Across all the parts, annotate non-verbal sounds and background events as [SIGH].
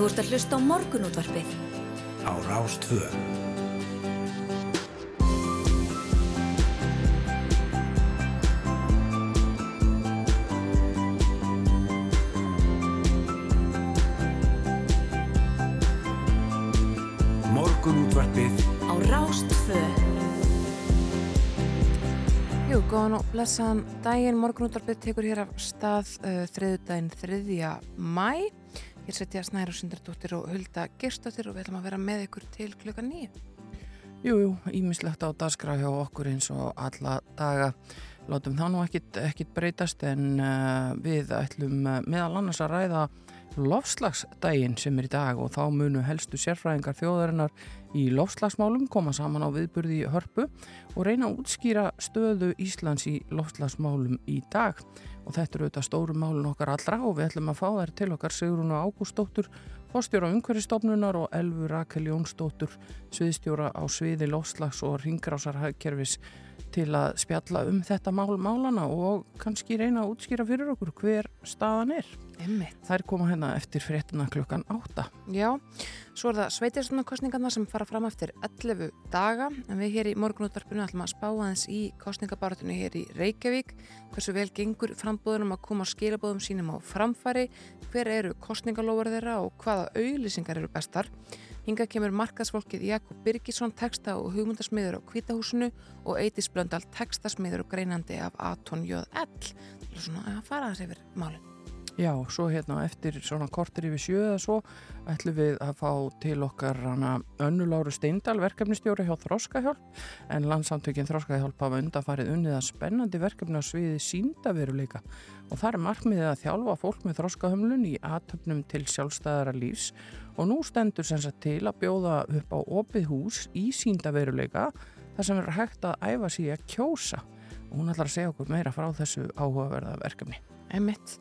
Þú ert að hlusta á morgunútvarpið. Á Rástvö. Morgunútvarpið Á Rástvö. Jú, góðan og blessaðan daginn, morgunúttarpið tekur hér af stað uh, þriðudaginn 3. mæ. Hér setja Snæra Sundardóttir og Hulda Gerstóttir og við ætlum að vera með ykkur til klukka nýju. Jú, jú, ímislegt á dagskrá hjá okkur eins og alla daga. Látum það nú ekkit breytast en uh, við ætlum uh, meðal annars að ræða lofslagsdægin sem er í dag og þá munu helstu sérfræðingar þjóðarinnar í lofslagsmálum koma saman á viðburði hörpu og reyna að útskýra stöðu Íslands í lofslagsmálum í dag og þetta eru auðvitað stóru málun okkar allra og við ætlum að fá þær til okkar Sigrun og Ágústóttur fórstjóra umhverfistofnunar og Elfur Rakel Jónsdóttur sviðstjóra á sviði lofslags og ringrásarhagkerfis til að spjalla um þetta mál málana og kannski reyna að útskýra fyrir okkur hver staðan er. Emmitt. Þær koma hérna eftir fréttina klukkan átta. Já, svo er það sveitirstofnarkostningarna sem fara fram eftir 11 daga en við hér í morgunúttarpinu ætlum að spá aðeins í kostningabaratunni hér í Reykjavík hversu vel gengur frambúðunum að koma skilabóðum sínum á framfari hver eru kostningalófar þeirra og hvaða auðlýsingar eru bestar Hinga kemur markaðsfólkið Jakob Birgisson texta og hugmyndasmiður á Kvítahúsinu og Eitis Blöndal textasmiður og greinandi af Aton J.L. Það er svona að fara þess yfir málinn. Já, svo hérna eftir svona kortir yfir sjö eða svo ætlum við að fá til okkar hana önnuláru Steindal verkefnistjóri hjá Þróskahjálp en landsamtökin Þróskahjálp hafa undanfarið unnið að spennandi verkefni á sviði síndaveruleika og það er markmiðið að þjálfa fólk með þróskahömlun í aðtöfnum til sjálfstæðara lífs. Og nú stendur sem sagt til að bjóða upp á opið hús í síndaveruleika þar sem er hægt að æfa sig að kjósa. Og hún ætlar að segja okkur meira frá þessu áhugaverða verkefni. Einmitt.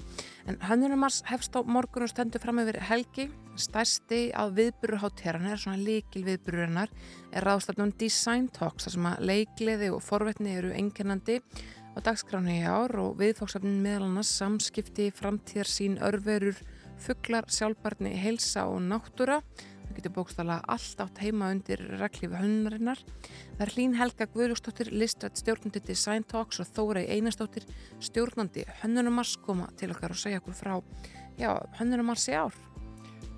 En hannunumars hefst á morgun og stendur fram yfir helgi. Stærsti á viðbururhátteran er svona líkil viðbururinnar er ráðstafnum Design Talks þar sem að leikliði og forvetni eru enginandi á dagskránu í ár og viðfóksafnin meðal annars samskipti, framtíðar sín, örverur, fugglar, sjálfbarni, heilsa og náttúra. Það getur bókstala allt átt heima undir reglífi hönnarinnar. Það er Hlín Helga Guðlúksdóttir, listrætt stjórnandi Design Talks og Þórei Einarsdóttir, stjórnandi Hönnunumars koma til okkar og segja okkur frá Hönnunumars í ár.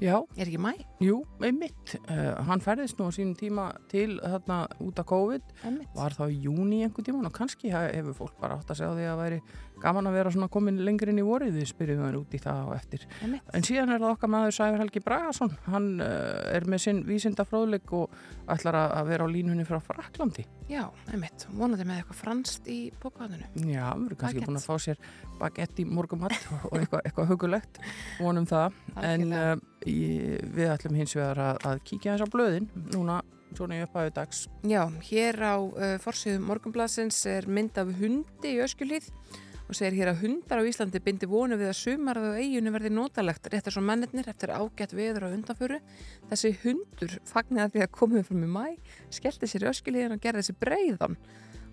Já, Er ekki mæ? jú, einmitt. Uh, hann ferðist nú á sínum tíma til þarna út af COVID, Einmitt. var þá í júni einhver tíman og kannski hefur fólk bara átt að segja því að væri gaman að vera svona komin lengur inn í vorið við spyrjum það út í það og eftir. En síðan er það okkar maður Sævar Helgi Bragason, hann uh, er með sinn vísinda fróðleik og ætlar að að vera á línunni frá Fraklandi. Já, einmitt. Vonandi með eitthvað franskt í bókvæðinu. Já, við erum kannski búin að fá sér bagett í morgumatt og eitthvað, eitthvað hugulegt vonum það, en uh, við ætlum hins vegar að, að kíkja þess á blöðin núna svona í upphæðu dags Já, hér á uh, forsýðum morgunblassins er mynd af hundi í öskjulíð og segir hér að hundar á Íslandi bindi vonu við að sumarað á eiginu verði notalegt rétt eins og mannirnir eftir ágætt veður á undanföru. Þessi hundur fagnaði því að komið fram í mæ, skellti sér í öskjulíðin og gerði þessi breiðan.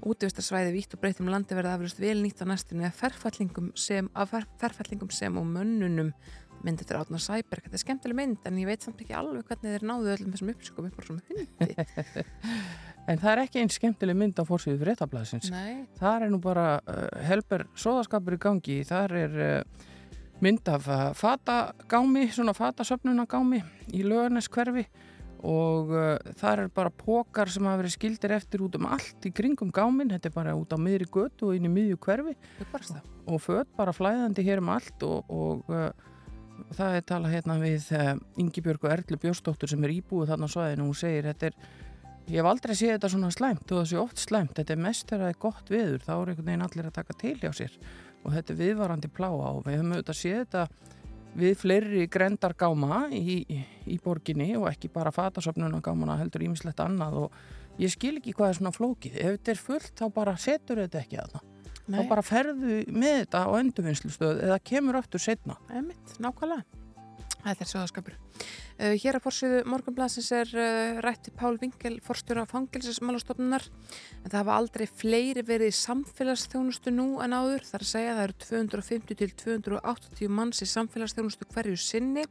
Útvistarsvæði vítt og breytt um landi verði aflust vel nýtt á næstunni af ferfallingum sem, af fer- ferfallingum sem og mönnunum mynd eftir Átnar Sæberg. Þetta er skemmtileg mynd en ég veit samt ekki alveg hvernig þeir náðu öllum þessum uppsökum upp á svona hundi. [LAUGHS] en það er ekki eins skemmtileg mynd á fórsíðu fréttablaðsins. Nei, það er nú bara uh, helber sóðaskapur í gangi. Þar er uh, mynd af uh, fatagámi svona fatasöfnunagámi í lögarnes hverfi og þar er bara pókar sem hafa verið skildir eftir út um allt í kringum gámin, þetta er bara út á miðri götu og inn í miðju það. og föt bara flæðandi hér um allt og, og það er talað hérna við uh, Ingi Björg og Erlu Björnsdóttur sem er íbúið þarna á svæðinu. Og hún segir þetta er, ég hef aldrei séð þetta svona slæmt og það sé oft slæmt, þetta er mest þegar það er gott viður, þá er einhvern veginn allir að taka til hjá sér. Og þetta er viðvarandi pláa og við höfum auðvitað séð þetta við fleiri grendargáma í, í, í borginni og ekki bara fatasöfnunargámana heldur ímislegt annað og ég skil ekki hvað er svona flókið. Ef þetta er fullt þá bara setur þetta ekki að það þá bara ferðu með þetta á endurvinnslustöð eða kemur aftur setna. einmitt, nákvæmlega. Þetta er söðaskapur. Uh, hér að fórsýðu morgunblassins er uh, rætti Pál Vingel, forstjóra fangilsismálastofnunar, en það hafa aldrei fleiri verið í samfélagsþjónustu nú en áður. Það er að segja að það eru 250 til 280 manns í samfélagsþjónustu hverju sinni.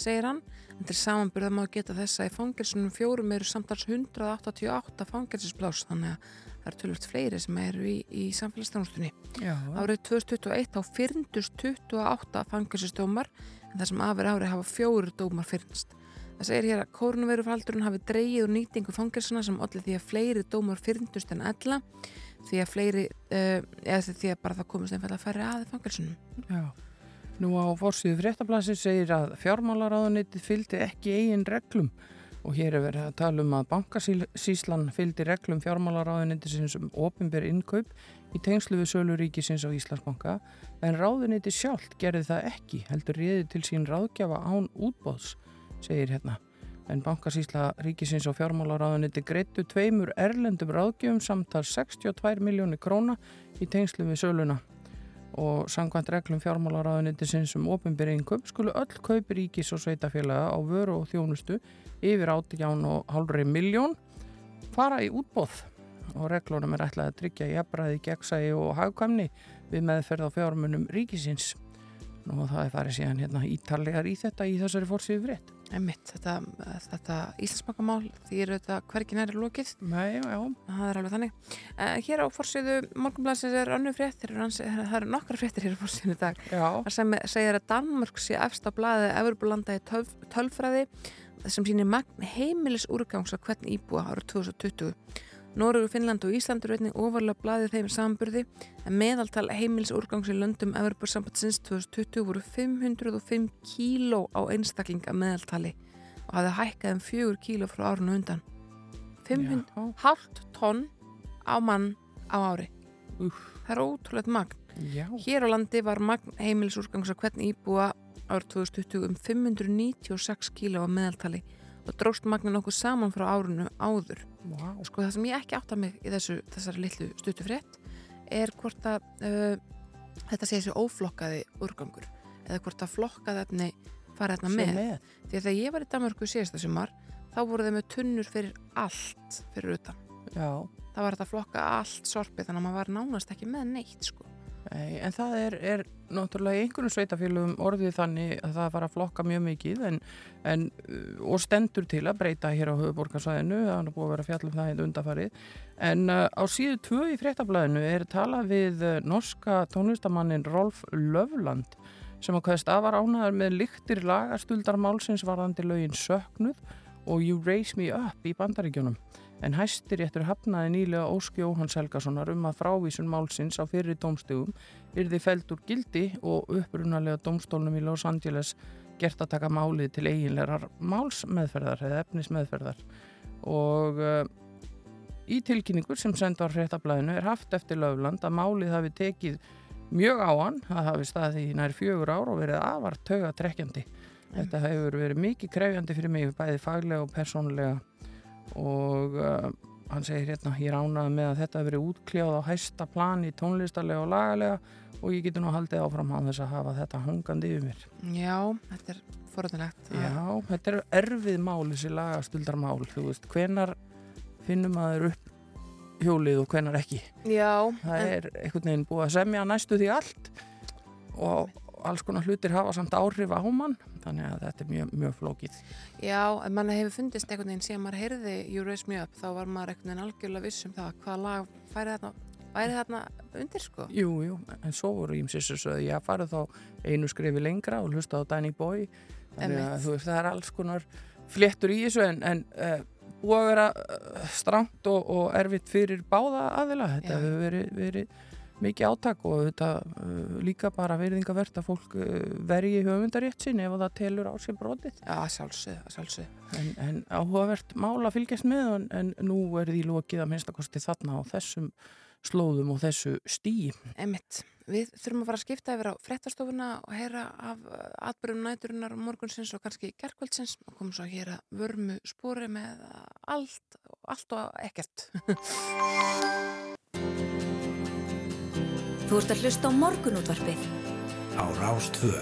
segir hann. En til samanbyrða má geta þess að í fangelsunum fjórum eru samtals 188 fangelsisplás þannig að það eru tölvöld fleiri sem eru í, í samfélagsstjónustunni. Árið 2021 þá fyrndust 28 fangelsistómar en það sem afir árið hafa fjóru dómar fyrnst. Það segir hér að kórnverufaldurinn hafi dreyið úr nýtingu fangelsuna sem allir því að fleiri dómar fyrndust en ella því að fleiri, uh, eða því að bara það komist einfallega að færi aðið fangelsunum. Já. Nú á fórsíðu fréttablassi segir að fjármálaráðunitið fylgdi ekki eigin reglum og hér er verið að tala um að bankasíslan fylgdi reglum fjármálaráðunitið sem um ofinbér innkaup í tengslu við Söluríkisins á Íslandsbanka en ráðunitið sjálft gerði það ekki heldur riði til sín ráðgjafa án útbóðs, segir hérna. En bankasísla ríkisins og fjármálaráðuniti greittu tveimur erlendum ráðgjöfum samtal 62 miljónir króna í tengslu við Söluna og sangvænt reglum fjármálaráðuniti sinns um ofinbyrjum kaup skulu öll kaupi ríkis og sveitafélaga á vöru og þjónustu yfir átján og hálfri miljón fara í útbóð og reglunum er ætlað að tryggja jafnbræði, gegnsægi og hagkvæmni við meðferð á fjármunum ríkisins og það er farið síðan hérna ítallegar í þetta í þessari fórsíðu frétt. Einmitt, þetta, þetta Íslandsbankamál, því eru þetta hvergin er lokið. Nei, já. Það er alveg þannig. Uh, hér á fórsíðu morgunblæsins er önnu frétt, það eru nokkra fréttir hér á fórsíðinu dag. Já. Það sem segir að Danmörk sé efst á blæði Everbúlanda í tölf, tölfræði sem magn heimilis úrgangs að hvern íbúa ára 2020. Nórugur, Finnland og Ísland eru einnig ofarlega blæðið þeim samburði en meðaltal heimils úrgangs í löndum Evropasambatsins 2020 voru 505 kíló á einstaklinga meðaltali og hafði hækkað um 4 kíló frá árun og undan. 500 halvt tonn á mann á ári. Úf. Það er ótrúlega magn. Já. Hér á landi var magn heimils úrgangs að hvern íbúa árið 2020 um 596 kíló á meðaltali og dróst magna nokkuð saman frá árunu áður. Wow. Sko það sem ég ekki átta mig í þessu, þessari litlu stuttu frétt er hvort að uh, þetta sé þessi óflokkaði úrgangur eða hvort að flokkað efni fara þarna með. með. Því að þegar ég var í Danmarku síðasta sumar þá voru þeim með tunnur fyrir allt fyrir utan. Já. Það var þetta flokka allt sorpið þannig að maður var nánast ekki með neitt sko. Nei, en það er, er náttúrulega í einhvern sveitafélugum orðið þannig að það fara að flokka mjög mikið en, en, uh, og stendur til að breyta hér á höfuborgarsvæðinu, það er búið að vera fjallum það hérna undarfarið, en uh, á síðu tvö í fréttablaðinu er talað við uh, norska tónlistamannin Rolf Löfland sem að hvaðist að var ánaðar með lyktir lagastuldarmálsins varðandi lögin Söknuð og You Raise Me Up í bandaríkjónum en hæstir eftir hafnaði nýlega Óski Jóhanns Helgasonar um að frávísun málsins á fyrir dómstegum yrði feld úr gildi og upprunalega dómstólnum í Los Angeles gert að taka málið til eiginlegar málsmeðferðar eða efnismeðferðar. Og uh, í tilkynningur sem senda á hrettablaðinu er haft eftir löfland að málið hafi tekið mjög á hann, það hafi staðið í nær fjögur ár og verið afar tauga trekkjandi. Þetta hefur verið mikið krefjandi fyrir mig, bæði faglega og persónlega og uh, hann segir hérna ég ránaði með að þetta hefur verið útkljáð á hæsta plan í tónlistarlega og lagalega og ég getur nú haldið áfram á þess að hafa þetta hangandi yfir mér. Já, þetta er forðanlegt. Já, þetta er erfið mál þessi lagastuldarmál, þú veist, hvenar finnum maður upp hjólið og hvenar ekki. Já. Það en... er einhvern veginn búið að semja næstu því allt og alls konar hlutir hafa samt áhrif á mann þannig að þetta er mjög, mjög flókið. Já, en mann hefur fundist einhvern veginn sem maður heyrði You Raise Me Up, þá var maður einhvern veginn algjörlega vissum það hvaða lag færi þarna væri þarna undir sko. Jú, jú, en svo voru ég sem sögðu ég farið þá einu skrifi lengra og hlusta á Danny Boy. Þannig að þú veist, það er alls konar fléttur í þessu en, en uh, búið að vera uh, strangt og, og erfitt fyrir báða aðila. Þetta hefur verið, verið mikið átak og þetta uh, líka bara verðingavert að fólk uh, vergi höfundarétt sinn ef það telur á sér brotið. Já, sjálfsög, sjálfsög en, en áhugavert mál að fylgjast með en, en nú er því lokið að minnstakosti þarna á þessum slóðum og þessu stíi Emitt, við þurfum að fara að skipta yfir á frettastofuna og heyra af atbyrjum næturinnar morgunsins og kannski gerkvöldsins og komum svo að heyra vörmu spóri með allt, allt og ekkert [LAUGHS] Þú ert að hlusta á morgunútvarpið. á Rástvö.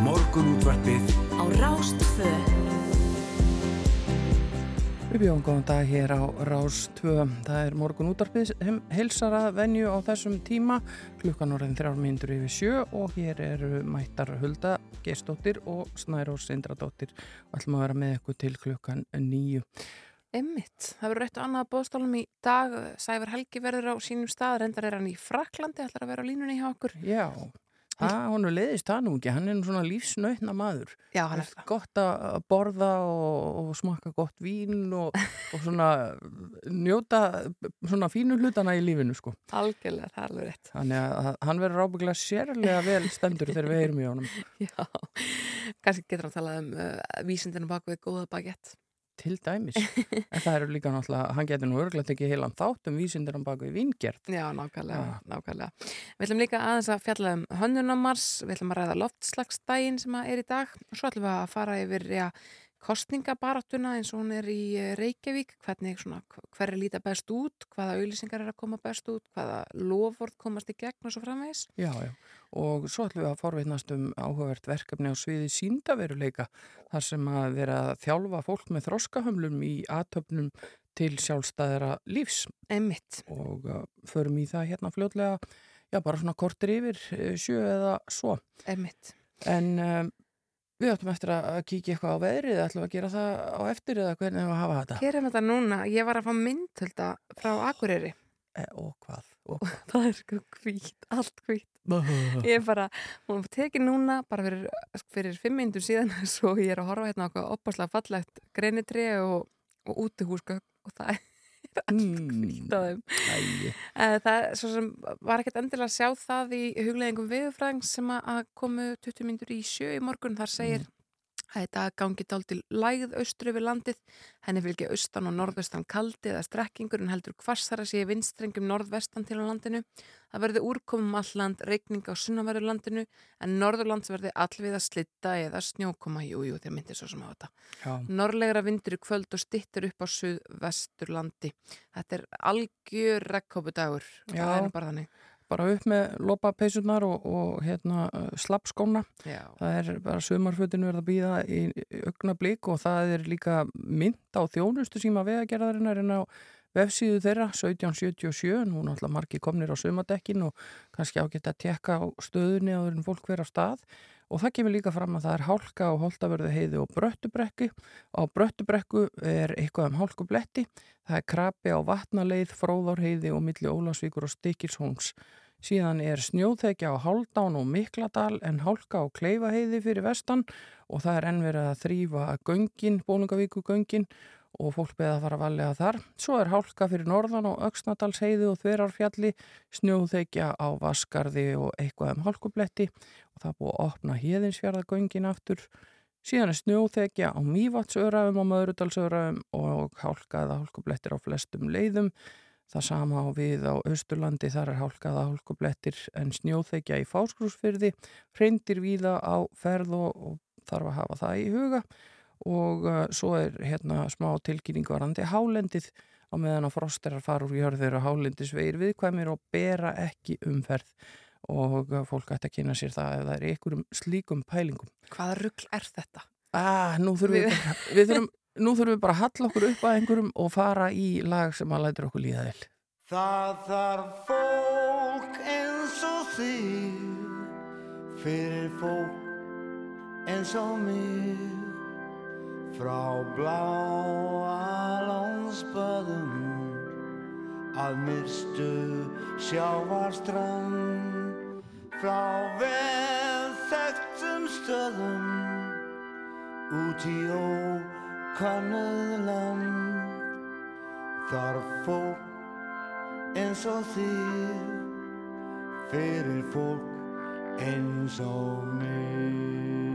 Morgunútvarpið Á Rástfö. Við bjóðum góðan dag hér á Rás 2. Það er morgun útarpið heilsara venju á þessum tíma. Klukkan orðin þrjár myndur yfir sjö og hér eru mættar Hulda Gerstóttir og Snærós Sindradóttir. Og ætlum að vera með ykkur til klukkan nýju. Emmitt, það verður eitt og annað bóðstólum í dag. Sævar Helgi verður á sínum stað, reyndar er hann í Fraklandi, ætlar að vera á línunni hjá okkur. Já, Það, hún leiðist það nú ekki, hann er svona lífsnautna maður. Já, hann er það. Gott að borða og, og smaka gott vín og, og svona njóta svona fínu hlutana í lífinu, sko. Algjörlega, það er alveg rétt. Þannig að hann verður ábygglega sérlega vel stendur þegar við heyrum í honum. [LAUGHS] Já, kannski getur hann að tala um uh, vísindinu bak við góða bagett. Til dæmis, [LAUGHS] en það eru líka náttúrulega, hann getur nú örglætt ekki heilan þátt um vísindir hann baka í vingjert. Já, nákvæmlega, ja. nákvæmlega. Við ætlum líka aðeins að fjalla um hönnunamars, við ætlum að ræða loftslagsdægin sem er í dag og svo ætlum við að fara yfir, já, kostningabaráttuna eins og hún er í eh, Reykjavík, hvernig svona, hver er líta best út, hvaða auðlýsingar er að koma best út, hvaða lofvort komast í gegn og svo framvegs. Já, já, og svo ætlum við að forveitnast um áhugavert verkefni á sviði síndaveruleika, þar sem að vera að þjálfa fólk með þroskahömlum í aðtöfnum til sjálfstæðara lífs. Emmitt. Og uh, förum í það hérna fljótlega, já, bara svona kortir yfir eh, sjö eða svo. Emmitt. En um, Við ættum eftir að kíkja eitthvað á veðrið, ætlum við að gera það á eftir eða hvernig við hafa þetta? Gerum þetta núna, ég var að fá myndhölda frá Akureyri. E, og hvað? Og hvað? [LAUGHS] það er sko hvít, allt hvít. Ég er bara, hún tekið núna bara fyrir, fyrir fimm mindur síðan [LAUGHS] svo ég er að horfa hérna okkur opaslega fallegt greinitri og, og útihúska og það er [LAUGHS] allt á þeim. Það sem, var ekkert endilega að sjá það í hugleggingum viðfræðing sem að komu 20 mindur í sjö í morgun. Þar segir mm. Þetta gangi dál til lægð austru yfir landið, henni fylgja austan og norðvestan kaldi eða strekkingur en heldur kvassara sé vinstrengum norðvestan til á landinu. Það verði úrkomum alland, reikning á sunnaverðu landinu en norðurlands verði allvið að slitta eða snjókoma, jújú jú, þeir myndir svo sem á þetta. Já. Norrlegra vindur í kvöld og stittur upp á suðvestur landi. Þetta er algjör rekkópudagur, það er bara þannig bara upp með lopapeysunar og, og hérna, slappskóna. Það er bara sömarfötinu verið að býða í augna blik og það er líka mynd á þjónustu síma vegagerðarinnar en á vefsíðu þeirra 1777, nú náttúrulega margi komnir á sömadekkin og kannski ágætt að tekka á stöðunni á þeirrin fólk vera stað og það kemur líka fram að það er hálka á holtavörðu heiði og bröttubrekku. Á bröttubrekku er eitthvað um hálkubletti það er krabi á vatnaleið, fróðárheiði og milli Ólasvíkur og Stikilshóns síðan er snjóþekja á Haldán og Mikladal en hálka á Kleifaheiði fyrir vestan. Og það er ennverið að þrýfa göngin, Bólungavíku göngin og fólk beða að fara að valega þar. Svo er hálka fyrir norðan og Öksnadalsheiði og Þverarfjalli, snjóþekja á Vaskarði og eitthvað um hálkubletti og það búið að opna híðinsfjörðagöngin aftur. Síðan er snjóþekja á Mývatsöraðum og Möðrudalsöraðum og hálkaða hálkublettir á flestum leiðum. Það sama á við á Östurlandi, þar er hálkaða hálkublettir en snjóþekja í Fáskrúsfyrði, hreindir víða á ferð og, og þarf að hafa það í huga og uh, svo er hérna smá tilkynning varandi hálendið á meðan að frosterar fara úr jörður og hálendis veir viðkvæmir og bera ekki umferð og uh, fólk ætti að kynna sér það ef það er einhverjum slíkum pælingum. Hvaða ruggl er þetta? Ah, nú þurfum við, við, við þurfum, nú þurfum við bara að halla okkur upp að einhverjum og fara í lag sem að læta okkur líða vel. Það þarf fólk eins og þig fyrir fólk eins og mig Frá bláa landsböðum. Að myrstu sjávarstrand Frá veðþektum stöðum út í ókannuð land. Þar fólk eins og þér fyrir fólk eins og mér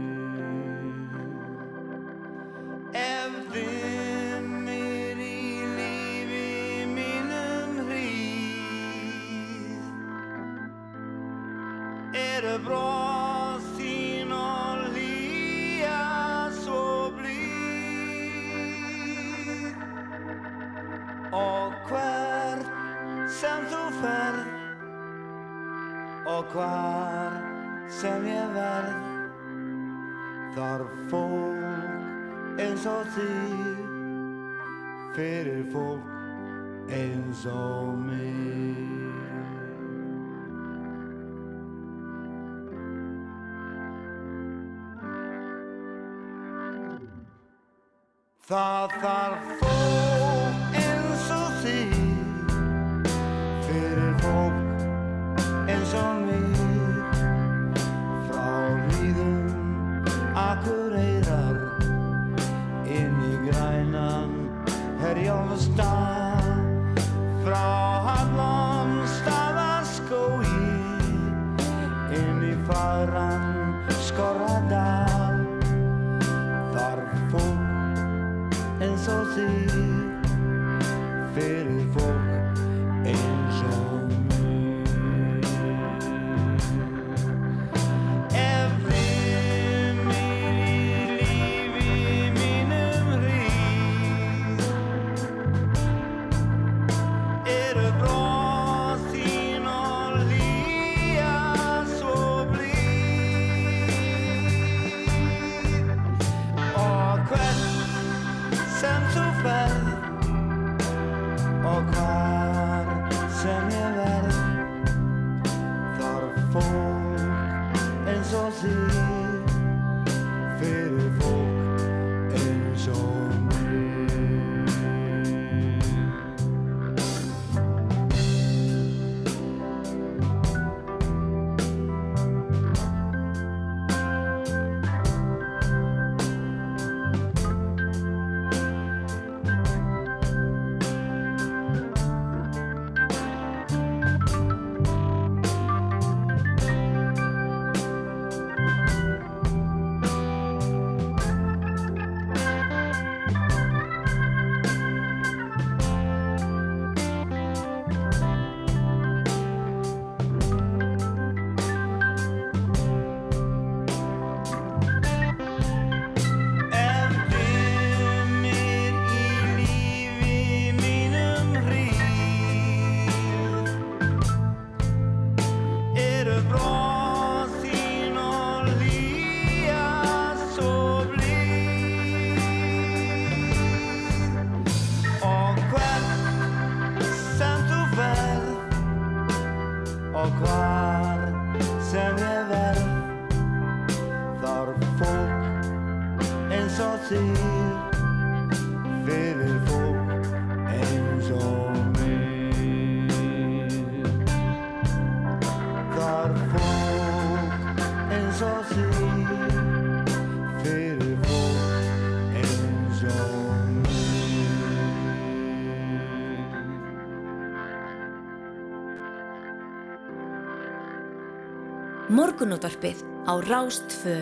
Morgunútvarpið á Rástfö.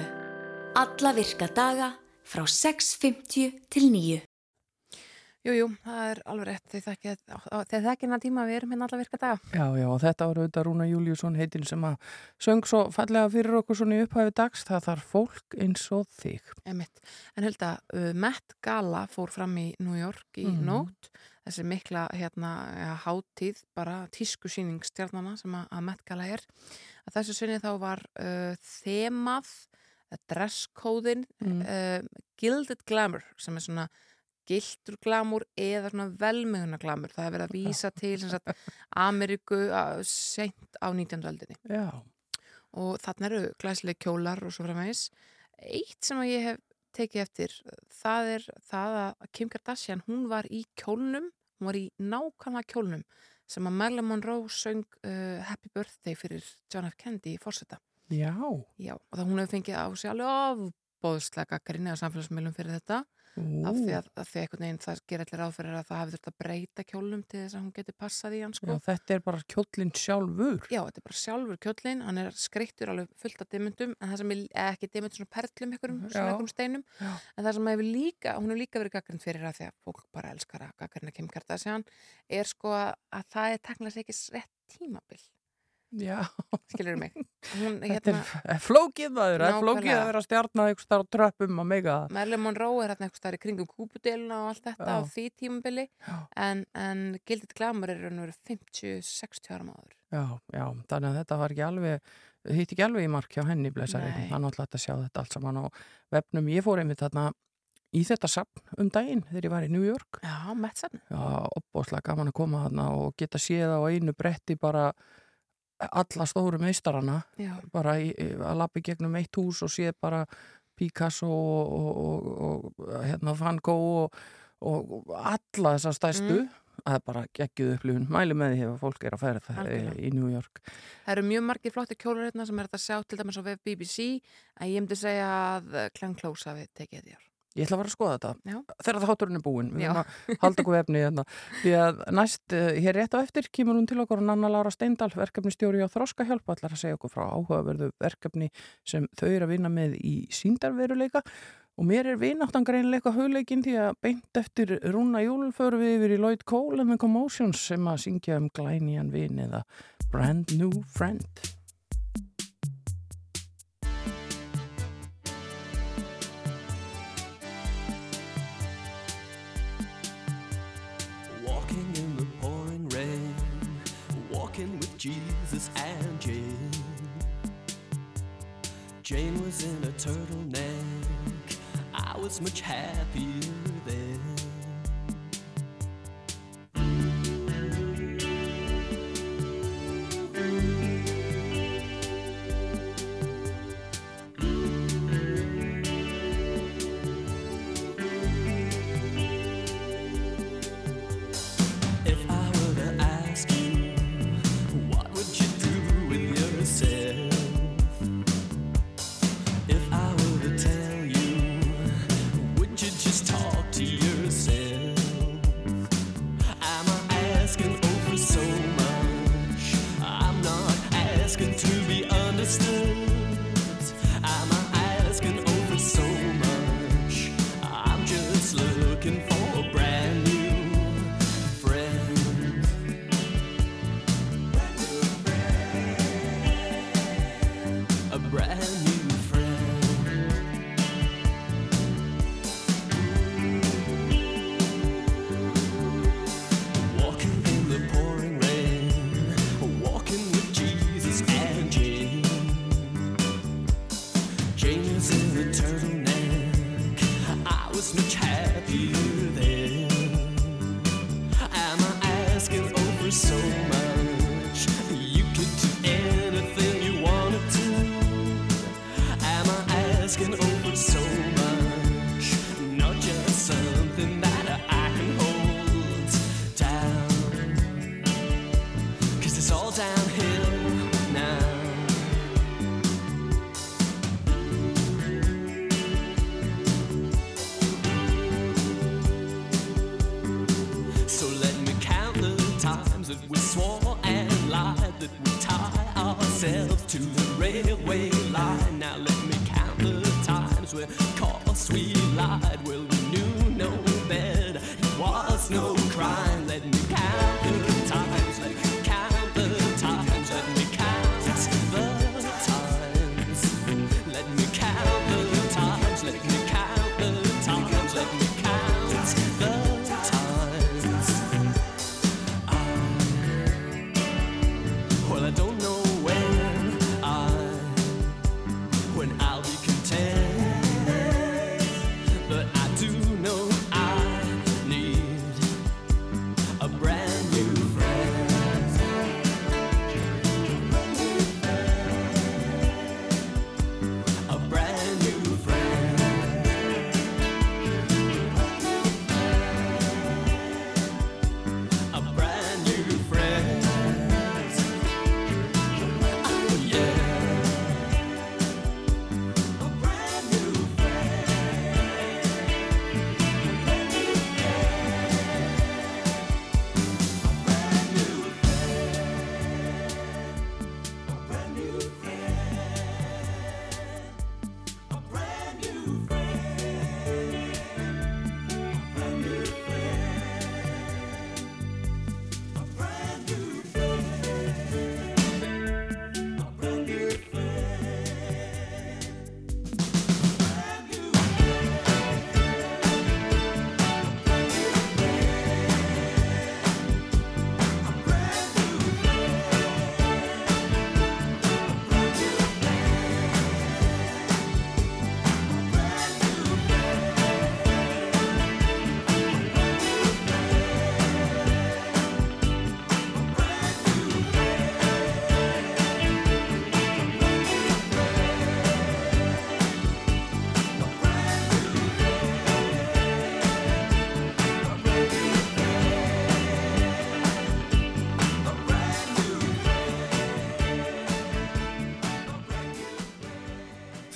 Alla virka daga frá 6.50 til 9. Jú, jú, það er alveg rétt. Þekkið þið þekkið hennar tíma að við erum hérna alla virka daga. Já, já, og þetta var auðvitað Rúna Júliusson heitin sem að söng svo fallega fyrir okkur svona í upphæfi dags. Það þarf fólk eins og þig. Einmitt. En hölda, uh, Met Gala fór fram í New York í Mhm. nótt. Þessi mikla hérna, ja, hátíð, bara tískusýning stjarnana sem að, að Met Gala er. Að þessu sinni þá var uh, þemað, dresskóðin, Mm. uh, Gilded Glamour sem er svona gildur glamur eða svona velmeguna glamur. Það er verið að vísa til sagt, Ameríku seint á 19. öldinni. Já, og þarna eru glæslega kjólar og svo framvegis. Eitt sem ég hef tekið eftir, það er það að Kim Kardashian, hún var í kjólnum, hún var í nákvæmlega kjólnum sem að Marilyn Monroe söng uh, Happy Birthday fyrir John F. Kennedy í fórseta. já, Já, og það hún hefur fengið á sig alveg ofbóðslega gaggrinni á samfélagsmiðlum fyrir þetta Ú, af því að, að því einhvern veginn það gerir allir ráð fyrir að það hafi þurft að breyta kjólnum til þess að hún geti passað í hann sko. já, þetta er bara kjóllin sjálfur. Já, þetta er bara sjálfur kjóllin, hann er skreittur alveg fullt af dimundum, en það sem er eh, ekki dimundum svona perlum ykkurum, svona ykkurum steinum, Já. en það sem hefur líka, hún hefur líka verið gaggrind fyrir að því að fólk bara elskar að gaggrina Kardashian, er sko að, að það er teknilega ekki rétt tímabil, Já, skilur mig. [LAUGHS] Hún, þetta hérna, er f- flókið maður, það er flókið að vera stjarnar ykkur starf tröppum að mega. Marilyn Monroe er hérna eitthvað í kringum kúpudelina og allt þetta á því tímabili, en, en Gildit Glamour er raun og veru 50-60 ára máður. Já, já, þannig að þetta var ekki alveg, hitt ekki alveg í mark hjá henni náttúrulega hægt að sjá þetta allt saman á vefnum. Ég fór einmitt þarna í þetta sapn um daginn þegar ég var í New York Já, Metsen. Já, opbóðslega gaman að koma þarna og geta séð á einu bretti bara alla stóru meistarana Já. bara í, að lappi gegnum eitt hús og séð bara Picasso og, og, og, og hérna Van Gogh og, og alla þessar stærstu Mm. er bara geggjuð upplifun mæli með því ef fólk er að færa það Algjörlega. í New York Það eru mjög margir flotti kjólar hérna sem er að sjá til dæmis á BBC en ég myndi segja að Glenn Close hafi tekið ár. Ég ætla að fara að skoða þetta. Já. þegar það háturinn er búinn. Við erum að halda okkur efni hérna. því að næst uh, hér rétt á eftir kemur hún til okkur og Nanna Lára Steindal verkefnistjóri á Þroska hjálp allar að segja okkur frá áhugaverðu verkefni sem þau eru að vinna með í síndarveruleika og mér er vináttan greinleika hugleikin því að beint eftir Rúna Júl förum við yfir í Lloyd Cole and the Commotions sem að syngja um glænian vin eða Brand New Friend Jesus and Jane. Jane was in a turtleneck, I was much happier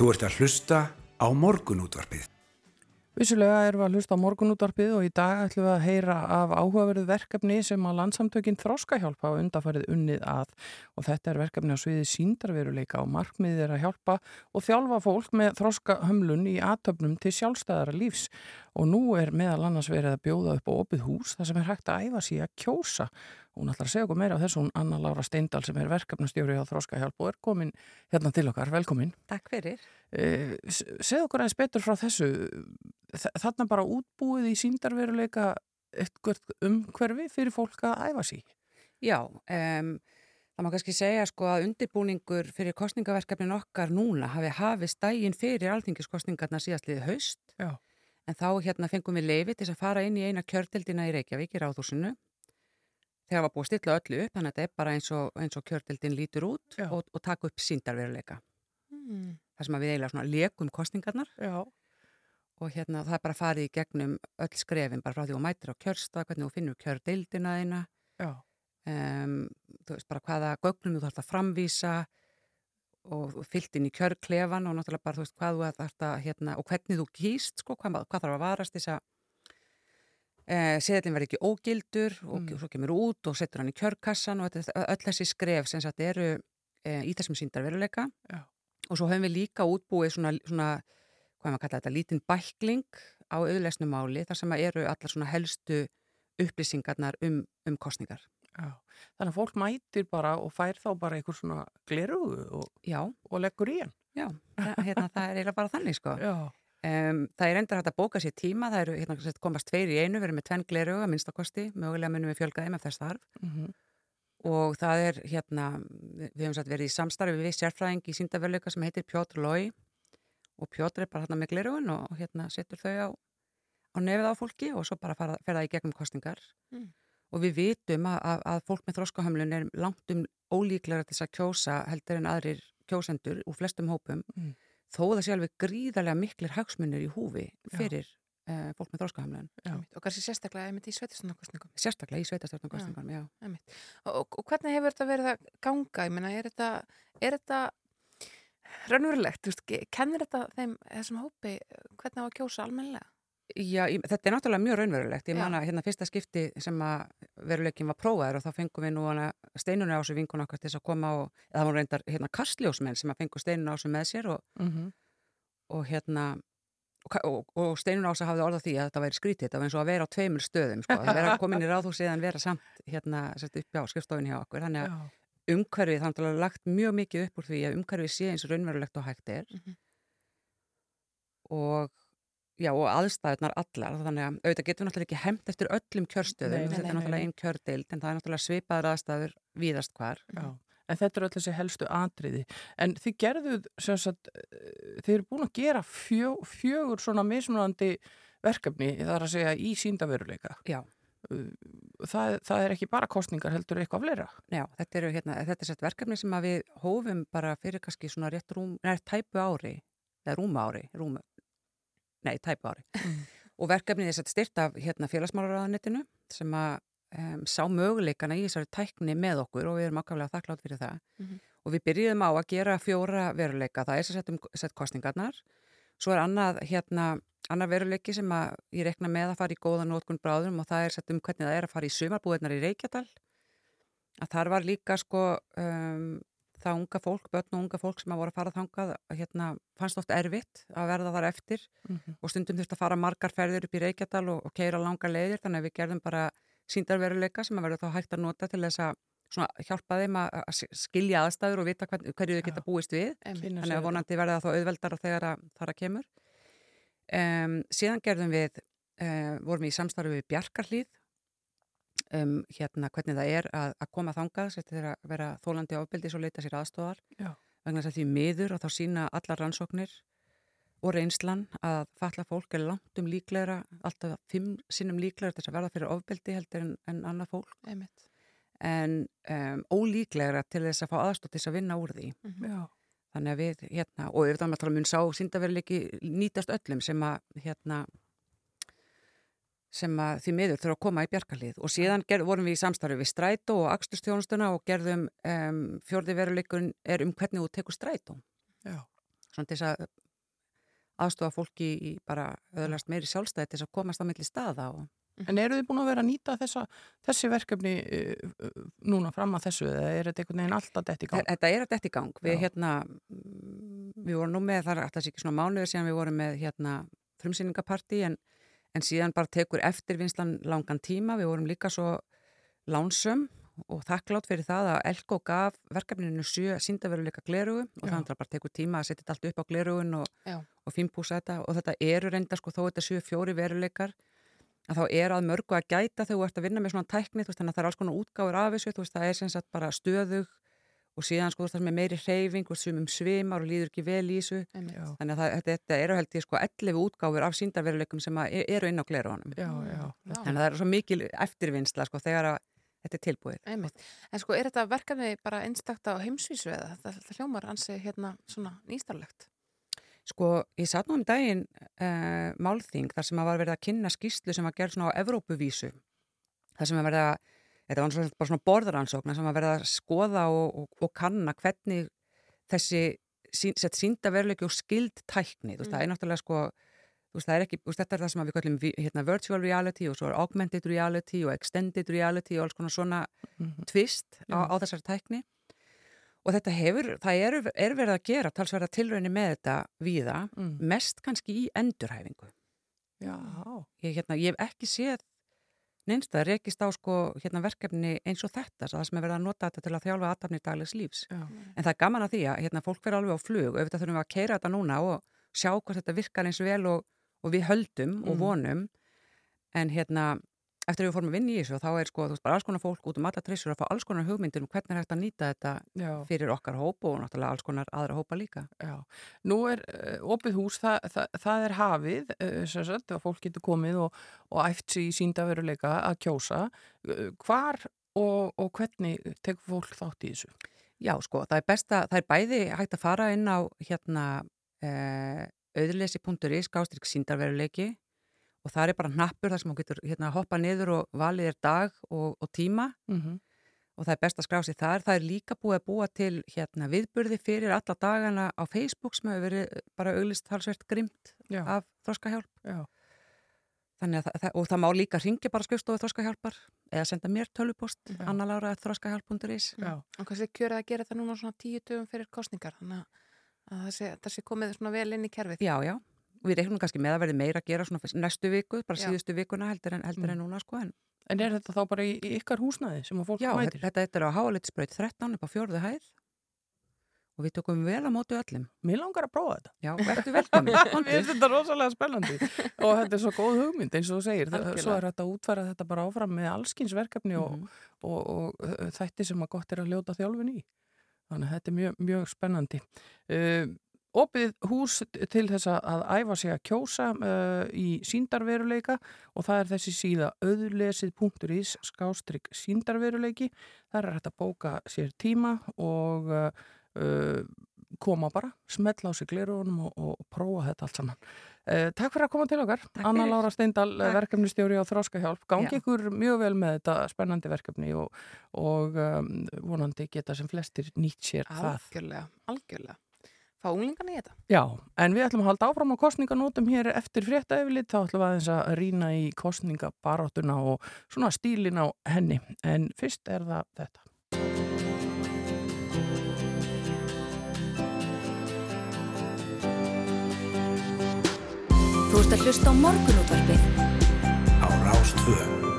Þú ert að hlusta á morgunútvarpið. Vissulega erum við að hlusta á morgunútvarpið og í dag ætlum við að heyra af áhugaverðu verkefni sem að landsamtökinn Þróskahjálp hafa undarfærið unnið að. Og þetta er verkefni á sviði síndarveruleika og markmiðið er að hjálpa og þjálfa fólk með þróskahömlun í aðtöfnum til sjálfstæðara lífs. Og nú er meðal annars verið að bjóða upp á opið hús þar sem er hægt að æfa sig að kjósa Hún ætlar að segja okkur meira á þessu, hún Anna Laura Steindal sem er verkefnastjóri á Þróskahjálp og er komin hérna til okkar, velkomin. Takk fyrir. Eh, segð okkur aðeins betur frá þessu, þarna bara útbúið í síndarveruleika eitthvað umhverfi fyrir fólk að æfa sig? Já, um, það má kannski segja sko að undirbúningur fyrir kostningaverkefnin okkar núna hafi hafið stægin fyrir alþingiskostningarna síðastliði haust. Já. En þá hérna fengum við leifi til að fara inn í eina kjördildina í Reykjavík í Ráðhúsinu þegar var búið að stilla öllu upp, þannig að þetta er bara eins og, eins og kjördildin lítur út og, og taka upp síndarveruleika. Mm. Það sem að við eiginlega svona lekum kostningarnar Já. og hérna það er bara farið í gegnum öll skrefin, bara frá því þú mætir á kjörstað, hvernig þú finnur kjördildina þína, um, þú veist bara hvaða gögnum þú þarfst að framvísa og fyllt inn í kjörklefan og náttúrulega bara þú veist hvað þú þarfst að, hérna, og hvernig þú kýst, sko, hvað, hvað þarf að varast þess að Eh, seðlinn verður ekki ógildur og Mm. svo kemur út og setur hann í kjörkassan og öll þessi skref sem sagt eru eh, í þessum síndarveruleika Já. og svo höfum við líka útbúið svona, svona hvað maður kalla þetta, lítinn bækling á auðlesnu máli þar sem að eru allar svona helstu upplýsingarnar um, um kostningar. Já. Þannig að fólk mætir bara og fær þá bara einhver svona glerugu og, og leggur í hann. já, [LAUGHS] hérna, það er eiginlega bara þannig sko. Já. Um, það er endur hægt að bóka sér tíma, það eru hérna, komast tveir í einu, við erum með tvenn gleruga minnstakosti, mögulega munum við fjölga þeim ef þess þarf. Mm og það er hérna, við höfum satt verið í samstarfi við sérfræðing í síndaveruleika sem heitir Pjótr Lói og Pjótr er bara hérna með glerugun og hérna setur þau á, á nefið á fólki og svo bara fer það í gegnum kostningar Mm. og við vitum að, að, að fólk með þróskahömlun er langt um ólíklega til þess að kjósa heldur en aðrir kjósendur úr flestum hópum. Mm. Þó það sé alveg gríðarlega miklir hagsmunir í húfi Já. fyrir uh, fólk með þróskahömlun Já. Og kannski sérstaklega einmitt í sveitistunarkostningum. sérstaklega í sveitastjórnarkostningum, já. Og, og, og hvernig hefur þetta verið að ganga? Ég meina, er þetta, er þetta raunverulegt? Þú veist, ge- kennir þetta þeim, þessum hópi, hvernig á að kjósa almennilega? Já, ég, þetta er náttúrulega mjög raunverulegt. Ég Já. man að hérna fyrsta skipti sem að veruleikin var prófaður og þá fengum við nú hana steinunni á þessu vinkun okkar til þess að koma og, eða það voru reyndar hérna kastljósmenn sem að fengu steinunni á þessu með sér og, -hmm. og hérna og, og, og steinunni á þessu hafði orða því að þetta væri skrítið, þetta var eins og að vera á tveimur stöðum sko, að vera komin í ráðhúsið en vera samt hérna sett upp á skrifstofinni hjá okkur þannig að Já. umhverfið þannig að lagt mjög mikið upp úr því að umhverfið sé eins raunverulegt og hægt er Mhm. og já og aðstæðunar allar þannig að auðvitað getum við náttúrulega ekki hemt eftir öllum kjörstöðum, þetta er náttúrulega einn kjördeild en það er náttúrulega svipaður aðstæður víðast hvar Já. En þetta eru öll þessi helstu atriði. En þið gerðuð, sem sagt, eh, þið eru búin að gera fjö, fjögur svona mismunandi verkefni, það er að segja í síndaveruleika. Já, Það, það er ekki bara kostningar heldur eitthvað fleira. já þetta, eru, hérna, þetta er sett verkefni sem við hófum bara fyrir kannski svona rétt rúm, nei, tæpu ári eða rúma ári rúma, nei, tæpu ári. Og verkefnið er sett styrt af hérna, félagsmálaráðanetinu sem að um, sá möguleikana í þessari tækni með okkur og við erum ákaflega þakklátt fyrir það. Mhm. og við byrjuðum á að gera fjóra veruleika, það er sem sett um sett kostningarnar svo er annað hérna annar veruleiki sem að ég rekna með að fara í góða nótkun bráðum og það er sett um hvernig það er að fara í sumarbúðirnar í Reykjadal. Að þar var líka sko um, það unga fólk, börn og unga fólk sem að voru að fara þangað, hérna fannst oft erfitt að verða þar eftir Mhm. og stundum þurfti að fara margar ferðir upp í Reykjadal og, og keira langar leiðir þannig að við gerðum bara síndarveruleika sem að verður þá hægt að nota til þess að svona, hjálpa þeim að, að skilja aðstæður og vita hvern, hverju þau geta búist við. Kynna þannig að vonandi verða það þá auðveldara þegar að þar að kemur um, síðan gerðum við uh, vorum við í samstarfi við Bjarkarhlíð um, hérna hvernig það er að, að koma þangað sér til að vera þólandi ábildis og leita sér aðstofar Já. vegna þess að því miður og þá sína allar rannsóknir og reynslan að falla fólk er langt um líklegra alltaf fimm sinnum líklegra til þess að verða fyrir ofbeldi heldur en, en annað fólk Einmitt. en um, ólíklegra til þess að fá aðstótt til þess að vinna úr því Já. Þannig að við, hérna, og auðvitað maður tala mun sá síndaveruleiki nýtast öllum sem að, hérna, sem að því miður þurfa að koma í bjarkalið. Og síðan ger, vorum við í samstarfi við strætó og akstustjónustuna og gerðum um, fjörði veruleikun er um hvernig þú tekur strætó. Svona til þess að aðstofa fólki í bara öðlast meiri sjálfstæði til þess að komast á milli staða og En eru þið búin að vera að nýta þessa, þessi verkefni uh, uh, núna fram að þessu eða er þetta einhvern veginn alltaf dett í gang? Þetta er þetta í gang. Við hérna, mm, við vorum nú með, það er alltaf ekki svona mánuður síðan við vorum með hérna frumsýningapartí en, en síðan bara tekur eftirvinnslan langan tíma. Við vorum líka svo lánsum og þakklátt fyrir það að Elko gaf verkefninu síndaveruleika glerugu og þannig að bara tekur tíma að setja allt upp á glerugun og, og fínpúsa þetta. Og þetta eru reynda sko þó þetta sjö fjóri veruleikar að þá er að mörgu að gæta þegar þú ert að vinna með svona tækni. Þú veist þannig að það er alls konar útgáfur af þessu. Þú veist það er sem sagt bara stöðug og síðan sko það er með meiri hreyfing og sumum svimar og líður ekki vel í þessu þannig að það, þetta, eru held ég sko 11 útgáfur af síndarveruleikum sem að e- eru inn á gleruðanum já, já. Já. þannig að það er svo mikil eftirvinnsla sko þegar að þetta er tilbúið Einmitt. En sko, er þetta verkefni bara einstakta á heimsvísu eða þetta, þetta hljómar ansi hérna svona nýstarlegt? Sko, ég satt nú um daginn uh, málþing þar sem að var verið að kynna skýslu sem var gerð svona á Evrópuvísu þar sem að verið að þetta var svona, bara svona borðaransókna sem að verið að skoða og, og, og kanna hvernig þessi sín, sett sínda veruleiki og skild tækni, þú veist, Mm. það er náttúrulega sko veist, er ekki, veist, þetta er það sem við kallum hérna, virtual reality og svo er augmented reality og extended reality og alls konar svona Mhm. twist á, Já. á þessari tækni og þetta hefur, það er, er verið að gera talsverða tilraunir með þetta víða, Mm. mest kannski í endurhæfingu. Já, Ég, hérna, ég hef ekki séð neinst að rekist á sko, hérna, verkefni eins og þetta, það sem er verið að nota þetta til að þjálfa aðtapni daglegs lífs. já. En það er gaman að því að hérna, fólk fyrir alveg á flug og auðvitað þurfum við að keira þetta núna og sjá hvort þetta virkar eins vel og, og við höldum og Mm. vonum. En hérna, eftir að við fórum að vinna í þessu, þá er sko, veist, bara alls konar fólk út um alla trissur að fá alls konar hugmyndir um hvernig er hægt að nýta þetta Já, fyrir okkar hóp og náttúrulega alls konar aðra hópa líka. já. Nú er uh, opið hús, það, það, það er hafið, sem sagt, að fólk getur komið og, og æft sig í síndaveruleika að kjósa. Uh, hvar og, og hvernig tekur fólk þátt í þessu? Já, sko, það er besta, það er bæði hægt að fara inn á hérna eh, auðlesi.is skástrík síndarveruleiki og það er bara hnappur þar sem þú getur hérna hoppa niður og valið er dag og, og tíma Mm -hmm. og það er best að skrá sig þar. Það er líka búið að búa til hérna viðburði fyrir alla dagana á Facebook sem hefur verið bara auglist halsvert grimt Já, af þroskahjálp. já, Þannig að það, það, og það má líka ringja bara skrifstofu þroskahjálpar eða senda mér tölupost Já. annalára.þroskahjálp.is já. Og kannski kjörið að gera þetta núna svona tíu dögum fyrir kostningar, þannig að- að það sé, það sé komið svona vel inn í kerfið. Já, já. Og við reiknum kannski með að verði meira að gera svona næstu viku, bara Já. síðustu vikuna heldur en, heldur en núna sko. En, En er þetta þá bara í, í ykkar húsnaði sem að fólk já, mætir? þetta, þetta er á Háalitsbraut 13 upp á fjórðu hæð og við tökum vel að mótu öllum. Mér langar að prófa þetta. Já, verður velkomin. [LAUGHS] Mér finnst þetta rosalega spennandi og þetta er svo góð hugmynd eins og þú segir. Það-. Svo er þetta að útfæra þetta bara áfram með allskinsverkefni og, Mhm. og, og, uh, þætti sem að gott er að ljóta þjálfun í. Þannig að þetta er mjög, mjög spennandi. Uh, opið hús til þess að æfa sig að kjósa uh, í síndarveruleika og það er þessi síða auðlesið.is skástrygg síndarveruleiki. Það er hægt að bóka sér tíma og uh, koma bara, smetla á sig glerugunum og, og prófa þetta allt saman. Uh, takk fyrir að koma til okkar. Anna. Lára Steindal, verkefnistjóri á Þróskahjálp. Gangi Já. ykkur mjög vel með þetta spennandi verkefni og, og um, vonandi geta sem flestir nýtt sér það. Algjörlega, algjörlega. Fá unglingan í þetta. Já, en við ætlum að halda áfram á kostninganótum hér eftir frétta yfirlit, þá ætlum við aðeins að rýna í kostningabaráttuna og svona stílin á henni. En fyrst er það þetta. Þú ert að hlusta á morgunútvarpið á Rástvö.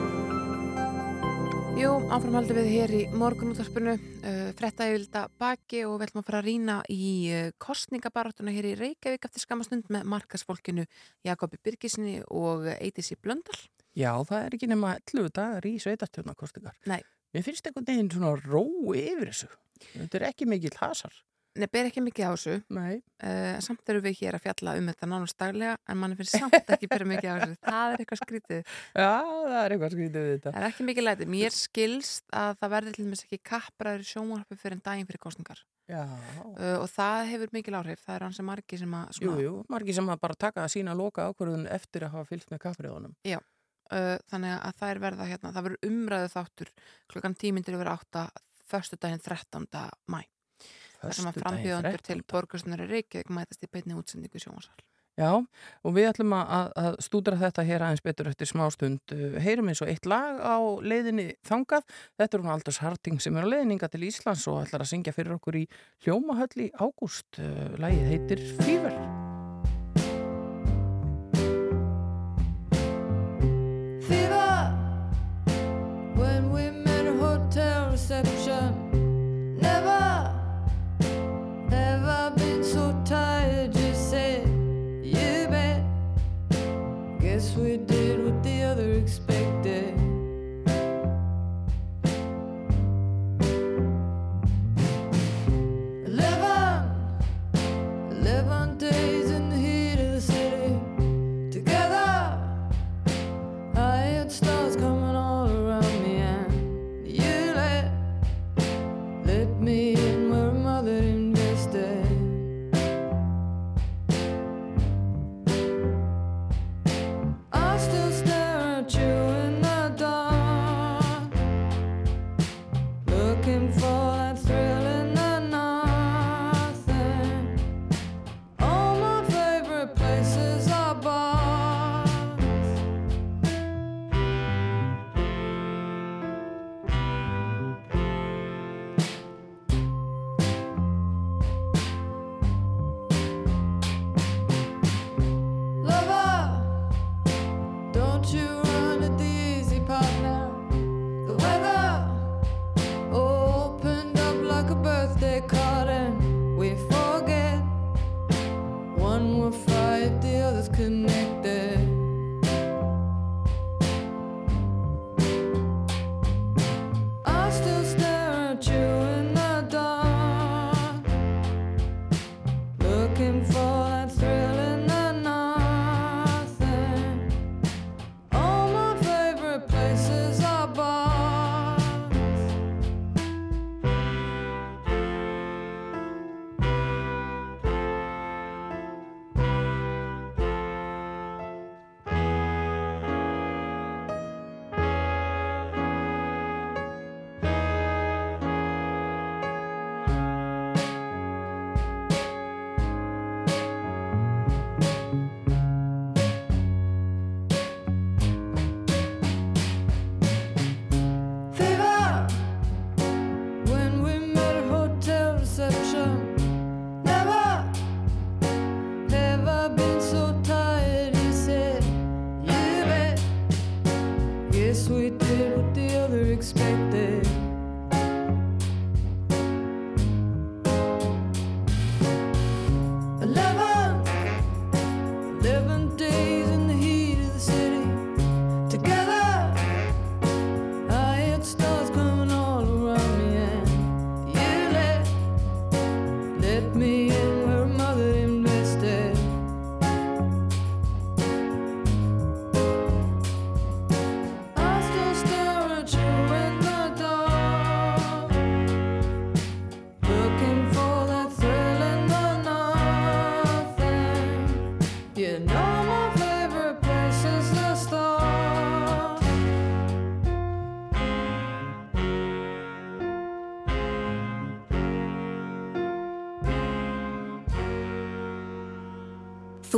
Jú, áframhaldum við hér í morgunúttarpinu, uh, fretta yfirlda baki og við ætlum að fara að rýna í uh, kostningabaráttuna hér í Reykjavík eftir skamastund með markasfólkinu Jakobi Birgisinni og Eidisi Blöndal. Já, það er ekki nema 11 dagar í sveitartjónakostingar. Nei. Mér finnst einhvern veginn svona ró yfir þessu. Þetta er ekki mikill hasar. Nei, ber ekki mikið á þessu, Nei. uh, samt eru við hér að fjalla um þetta nánast daglega, en mann finnst samt ekki bera mikið á þessu. [LAUGHS] Það er eitthvað skrítið. Já, það er eitthvað skrítið við þetta. Það er ekki mikið lætið. Mér skilst að það verði til dæmis ekki kappræður í sjónvarpi fyrir en daginn fyrir kostningar. Já. Uh, og það hefur mikil áhrif. Það er hans sem margi sem að Jú, jú, margir sem að bara taka að sína loka ákvörðun eftir að hafa fyllt með kaffriðunum. Uh, þannig að það er verða hérna, það þar sem að Föstudaginn frambjöðandur til 13.. borgarstunari Reykjavík mætast í beinni útsendingu sjónvarsal. Já, og við ætlum að, að stúdra þetta hér aðeins betur eftir smástund. Uh, Heyrum eins og eitt lag á leiðinni þangað. Þetta er hún Aldurs Harting sem er á leiðninga til Íslands og ætlar að syngja fyrir okkur í Hljómahöll í ágúst. Uh, Lagið heitir Fever.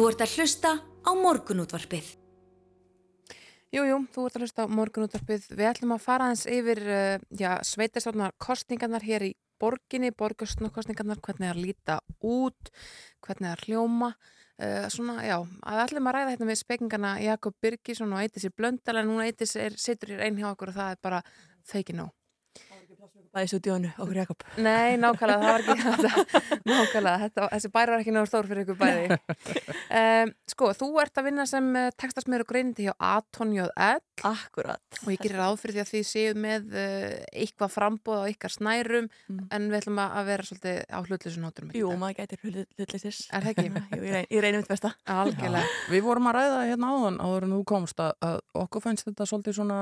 Þú ert að hlusta á morgunútvarpið. Jú, jú, þú ert að hlusta á morgunútvarpið. Við ætlum að fara aðeins yfir já, sveitarstofnar kostningarnar hér í borginni, borgarstofnar hvernig það er að líta út, hvernig það er að hljóma. Uh, svona, já, að ætlum að ræða hérna við spekingarna Jakob Birgisson og Eitis í Blöndal en núna Eitis situr hér einn hjá okkur og það er bara feiki nóg. Bæði stúdíónu, okkur Jakob. Nei, nákvæmlega, það var ekki [LAUGHS] þetta, nákvæmlega, þetta, þessi bæri var ekki náður stór fyrir ykkur bæði. [LAUGHS] Um, sko, þú ert að vinna sem textasmiður og greinindi hjá Atonjóð L Akkurat. og ég gerir ráð fyrir því að þið séu með uh, eitthvað frambóð á ykkar snærum Mm. en við ætlum að vera svolítið á hlutleysu nóturum. Jú, maður gætir hlutleysis. Er það ekki? Jú, [LAUGHS] ég, reyn, ég reynir mitt besta. Algjörlega. Við vorum að ræða hérna áðan áður en þú komst að, að okkur fannst þetta svolítið svona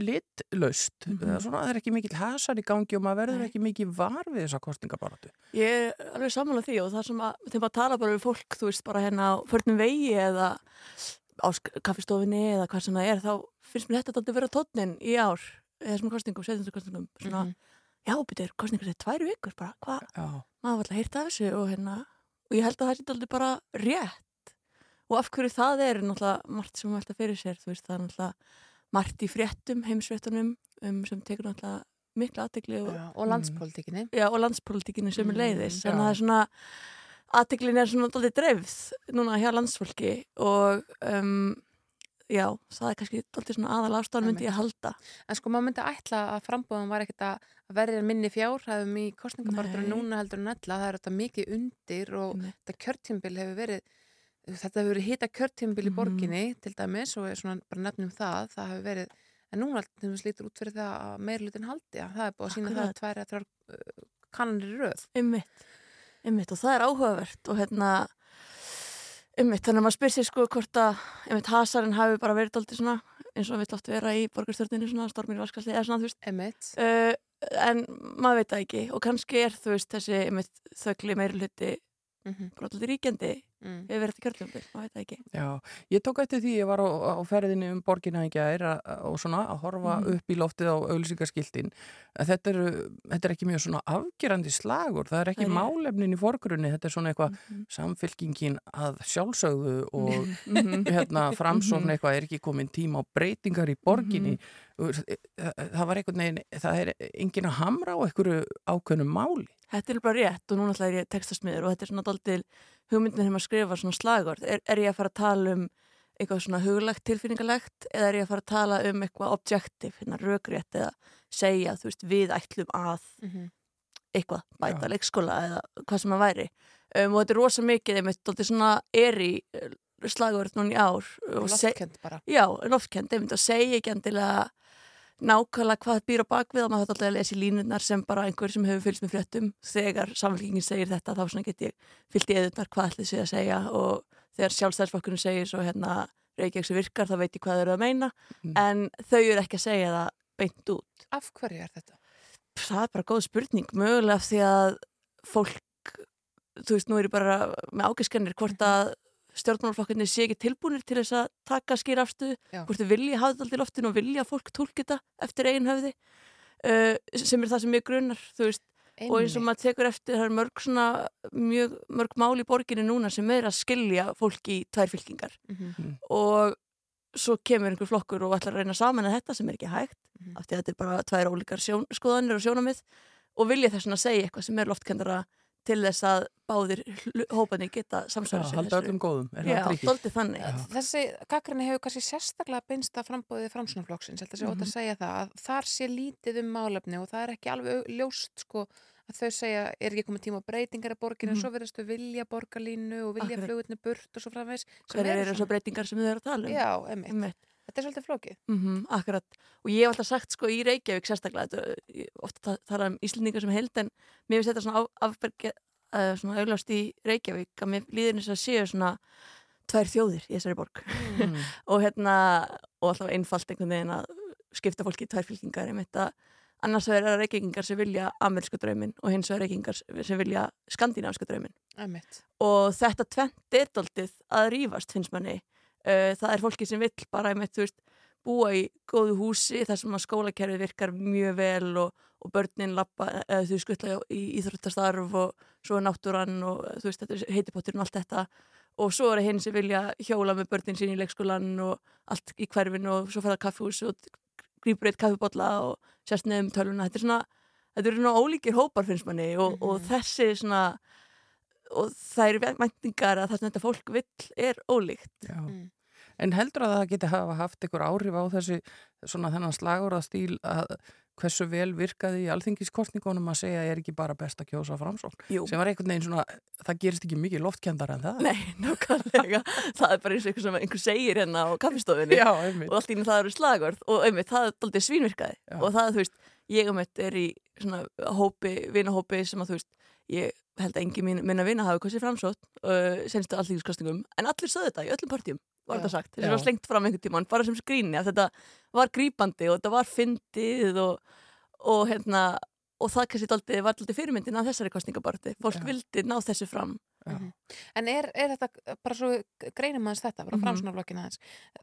litlaust. Mm Mhm. svona, það er ekki mikil hasar í gangi og maður verður Nei. ekki mikið var við þessa kostingabaratu. Ég er alveg sammála því og það sem að, þeim bara tala bara við fólk, þú veist, bara hérna á förnum vegi eða á kaffistofinni eða hvað sem það er, þá finnst mér þetta að vera tónnin í ár, þessum kostingum, setjumstakostingum, svona, Mhm. já, byrjuður, kostningur þetta tvær vikur, bara, hvað, maður var alltaf heyrt af þessu og hérna, og ég held að það sé aldrei bara rétt og af hverju það er náttúrulega margt sem velta fyrir sér, þú veist, það er náttúrulega margt í fréttum, heimsfréttunum um, sem tekur náttúrulega mikla aðtegli og, og landspolítikinni. já, og landspolítikinu sem er Mm, leiðis, en það er svona aðteglin er svona dálítið dreifð núna hjá landsfólki og um, já, það er kannski dálítið svona aðal ástæðan myndi ég halda En sko, maður myndi ætla að frambóðan var ekkert að verja minni fjárhæðum í kostningabartur Nei. núna heldur en ella. Það er þetta mikið undir og Einmitt. þetta kjörtímbil hefur verið þetta hefur verið hita kjörtímbil í Mhm. borginni til dæmis og svona bara nefnum það það hefur verið, en núna til dæmis lítur út fyrir það að meirlutin haldi að það er búið að sína það að tvær eða þrjár uh, kannanir röð. Einmitt, einmitt og það er áhugavert og hérna einmitt, þannig að maður spyr sér sko hvort að einmitt hasarinn hafi bara verið dálítið svona eins og hann vill oft vera í borgarstjórninu svona stormir vaskalli eða svona þú veist. Emitt, uh, en maður veit það ekki og kannski er þú veist þessi einmitt þögli meiri hluti mm bara alltaf ríkjandi mm. hefur verið þetta kjörðlumbil, maður veit það ekki já. Ég tók eftir því ég var á, á ferðinni um borgina í gær og svona að horfa Mhm. upp í loftið á auðlýsingaskiltin. Þetta þetta er ekki mjög svona afgerandi slagur, það er ekki rétt. málefnin í forgrunni, þetta er svona eitthvað Mhm. samfylkingin að sjálfsögðu og [LAUGHS] Mhm. hérna framsókn Mhm. eitthvað er ekki komin tíma á breytingar í borginni Og það það var einhvern veginn það er engin að hamra á einhverju ákveðnum máli Þetta er bara rétt og núna ætla ég textasmiður og þetta er svona daldil hugmyndin þegar maður skrifa svona slagord. Er, er ég að fara að tala um eitthvað svona huglegt, tilfinningalegt eða er ég að fara að tala um eitthvað objektiv, hérna rökrétt eða segja, þú veist, við ætlum að Mm eitthvað, bæta leikskóla eða hvað sem að væri. Um, og þetta er rosa mikið, einmitt, daldil svona er í slagord núna í ár. loftkend bara Já, loftkend, einmitt, og segja ekki endilega nákvæmlega hvað býr á bakvið og maður þetta alltaf að lesa í línurnar sem bara einhver sem hefur fylgst með fréttum þegar samfélkingin segir þetta þá svona get ég fyllt í eðurnar hvað ætli sé að segja og þegar sjálfstæðsflokkurinn segir svo hérna Reykjavík sem virkar þá veit ég hvað þau eru að meina Mm. en þau eru ekki að segja það beint út. Af hverju er þetta? Það er bara góð spurning, mögulega því að fólk, þú veist, nú er ég bara með ágiskannir hvort að stjórnmálaflokkarnir sé ekki tilbúinir til þess að taka skýr afstöðu, Já. hvort þau vilja hafa þetta alltaf í loftinu og vilja að fólk tólki þetta eftir eigin höfði uh, sem er það sem mjög grunnar, þú veist og eins og maður tekur eftir, það er mörg svona mjög, mörg mál í borginni núna sem er að skilja fólki í tvær fylkingar Mhm. og svo kemur einhver flokkur og ætlar að reyna saman að þetta sem er ekki hægt Mhm. af því að þetta er bara tvær ólíkar sjón, skoðanir og sjónamið og vilja þess að segja eitthvað sem er loftkendara til þess að báðir hóparnir geta Já, samsvara sig halda öllum góðum, er Já, Já. Þessi gaggrinni hefur kannski sérstaklega beinst að frambóðið framsunarflokksins, held að sé ótt Mhm. að segja það að þar sé lítið um málefni og það er ekki alveg ljóst sko að þau segja er ekki komið tíma á breytingar í borginu en Mhm. svo verðast þau vilja borgarlínu og vilja flugutni burt og svo framvegs sem hverjar eru þessar breytingar sem þau eru að tala um Já, einmitt. Þetta er svolítið flókið. Mm akkurat. Og ég hef alltaf sagt sko í Reykjavík sérstaklega, þetta, ég ofta ta- tala um Íslendingar sem held en mér finnst þetta svona af, afberge, uh, svona auglast í Reykjavík að mér líður eins og séu svona tvær þjóðir í þessari borg Mm. [LAUGHS] og hérna og alltaf einfalt einhvern veginn að skipta fólki í tvær fylkingar einmitt að annars er reykingar sem vilja ameríska draumin og hins vegar reykingar sem vilja skandinávska draumin Einmitt. og þetta tvent er daldið að rífast finnst manni það er fólki sem vill bara einmitt, veist, búa í góðu húsi þar sem að skólakerfið virkar mjög vel og, og börnin lappa eða þú skuttla í íþróttastarf og svo er náttúran og þú veist, þetta er heitipotturinn og allt þetta og svo er hinn sem vilja hjóla með börnin sín í leikskólan og allt í hverfinu og svo fara kaffihús og grípur eitt kaffibotla og sérst nefnum tölvuna þetta er svona, þetta eru svona ólíkir hópar finnst manni og, og þessi svona og það eru væntingar að það sem þetta fólk vill er ólíkt Já. Mm. En heldur að það geti hafa haft einhver áhrif á þessi svona þennan slagurðastíl að hversu vel virkaði í alþingiskostningunum að segja er ekki bara best að kjósa framsókn? Sem var einhvern veginn svona, það gerist ekki mikið loftkendar en það. Nei, [LAUGHS] nákvæmlega, það er bara eins og eitthvað sem einhver segir hérna á kaffistofinni Já, og allt í einu það eru slagord og einmitt það er aldrei svínvirkaði. Já. og það, þú veist, ég einmitt er í svona hópi, vinahópi sem að þú veist, ég held að engin mín, minna vina hafi kostið framsótt uh, senstu allþingiskostningum, en allir sögðu þetta í öllum partjum, var þetta sagt, Já. var slengt fram einhvern tímann, bara sem skrýni að þetta var grípandi og þetta var fyndið og, og hérna og það kannski var daldi fyrirmyndin að þessari kostningabarti fólk vildi ná þessu fram. En er, er þetta bara svo greinum aðeins þetta, bara Mhm. framsunarflokkina aðeins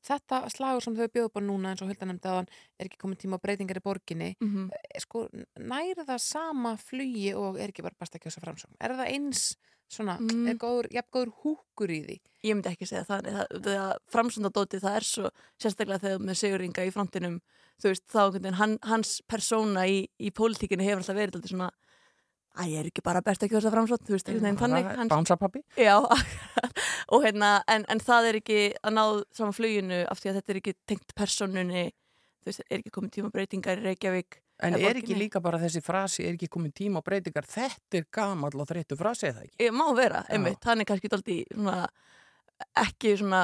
þetta slagur sem þau bjóðu bara núna eins og Hulda nefndi aðan er ekki komin tíma á breytingar í borginni Mhm. Eh, sko, næri það sama flugi og er ekki bara best að kjósa framsókn er það eins svona, Mm. er góður, jafn góður húkur í því Ég myndi ekki segja það, það, framsundadótið það er svo, sérstaklega þegar með Siguringa í frontinum, þú veist, þá hann, hans persóna í, í pólitíkinu hefur alltaf verið alltaf svona að ég er ekki bara best að kjósa framsótt, þú veist, einhvern veginn þannig hans, Bánsapappi Já, [LAUGHS] og hérna, en, en það er ekki að ná saman fluginu af því að þetta er ekki tengt persónunni, þú veist, er ekki komið tíma breytingar í Reykjavík. En er ekki líka bara þessi frasi, er ekki komin tíma á breytingar, þetta er gamall og þreyttu frasi eða ekki? Má vera, einmitt, hann er kannski svona, ekki svona,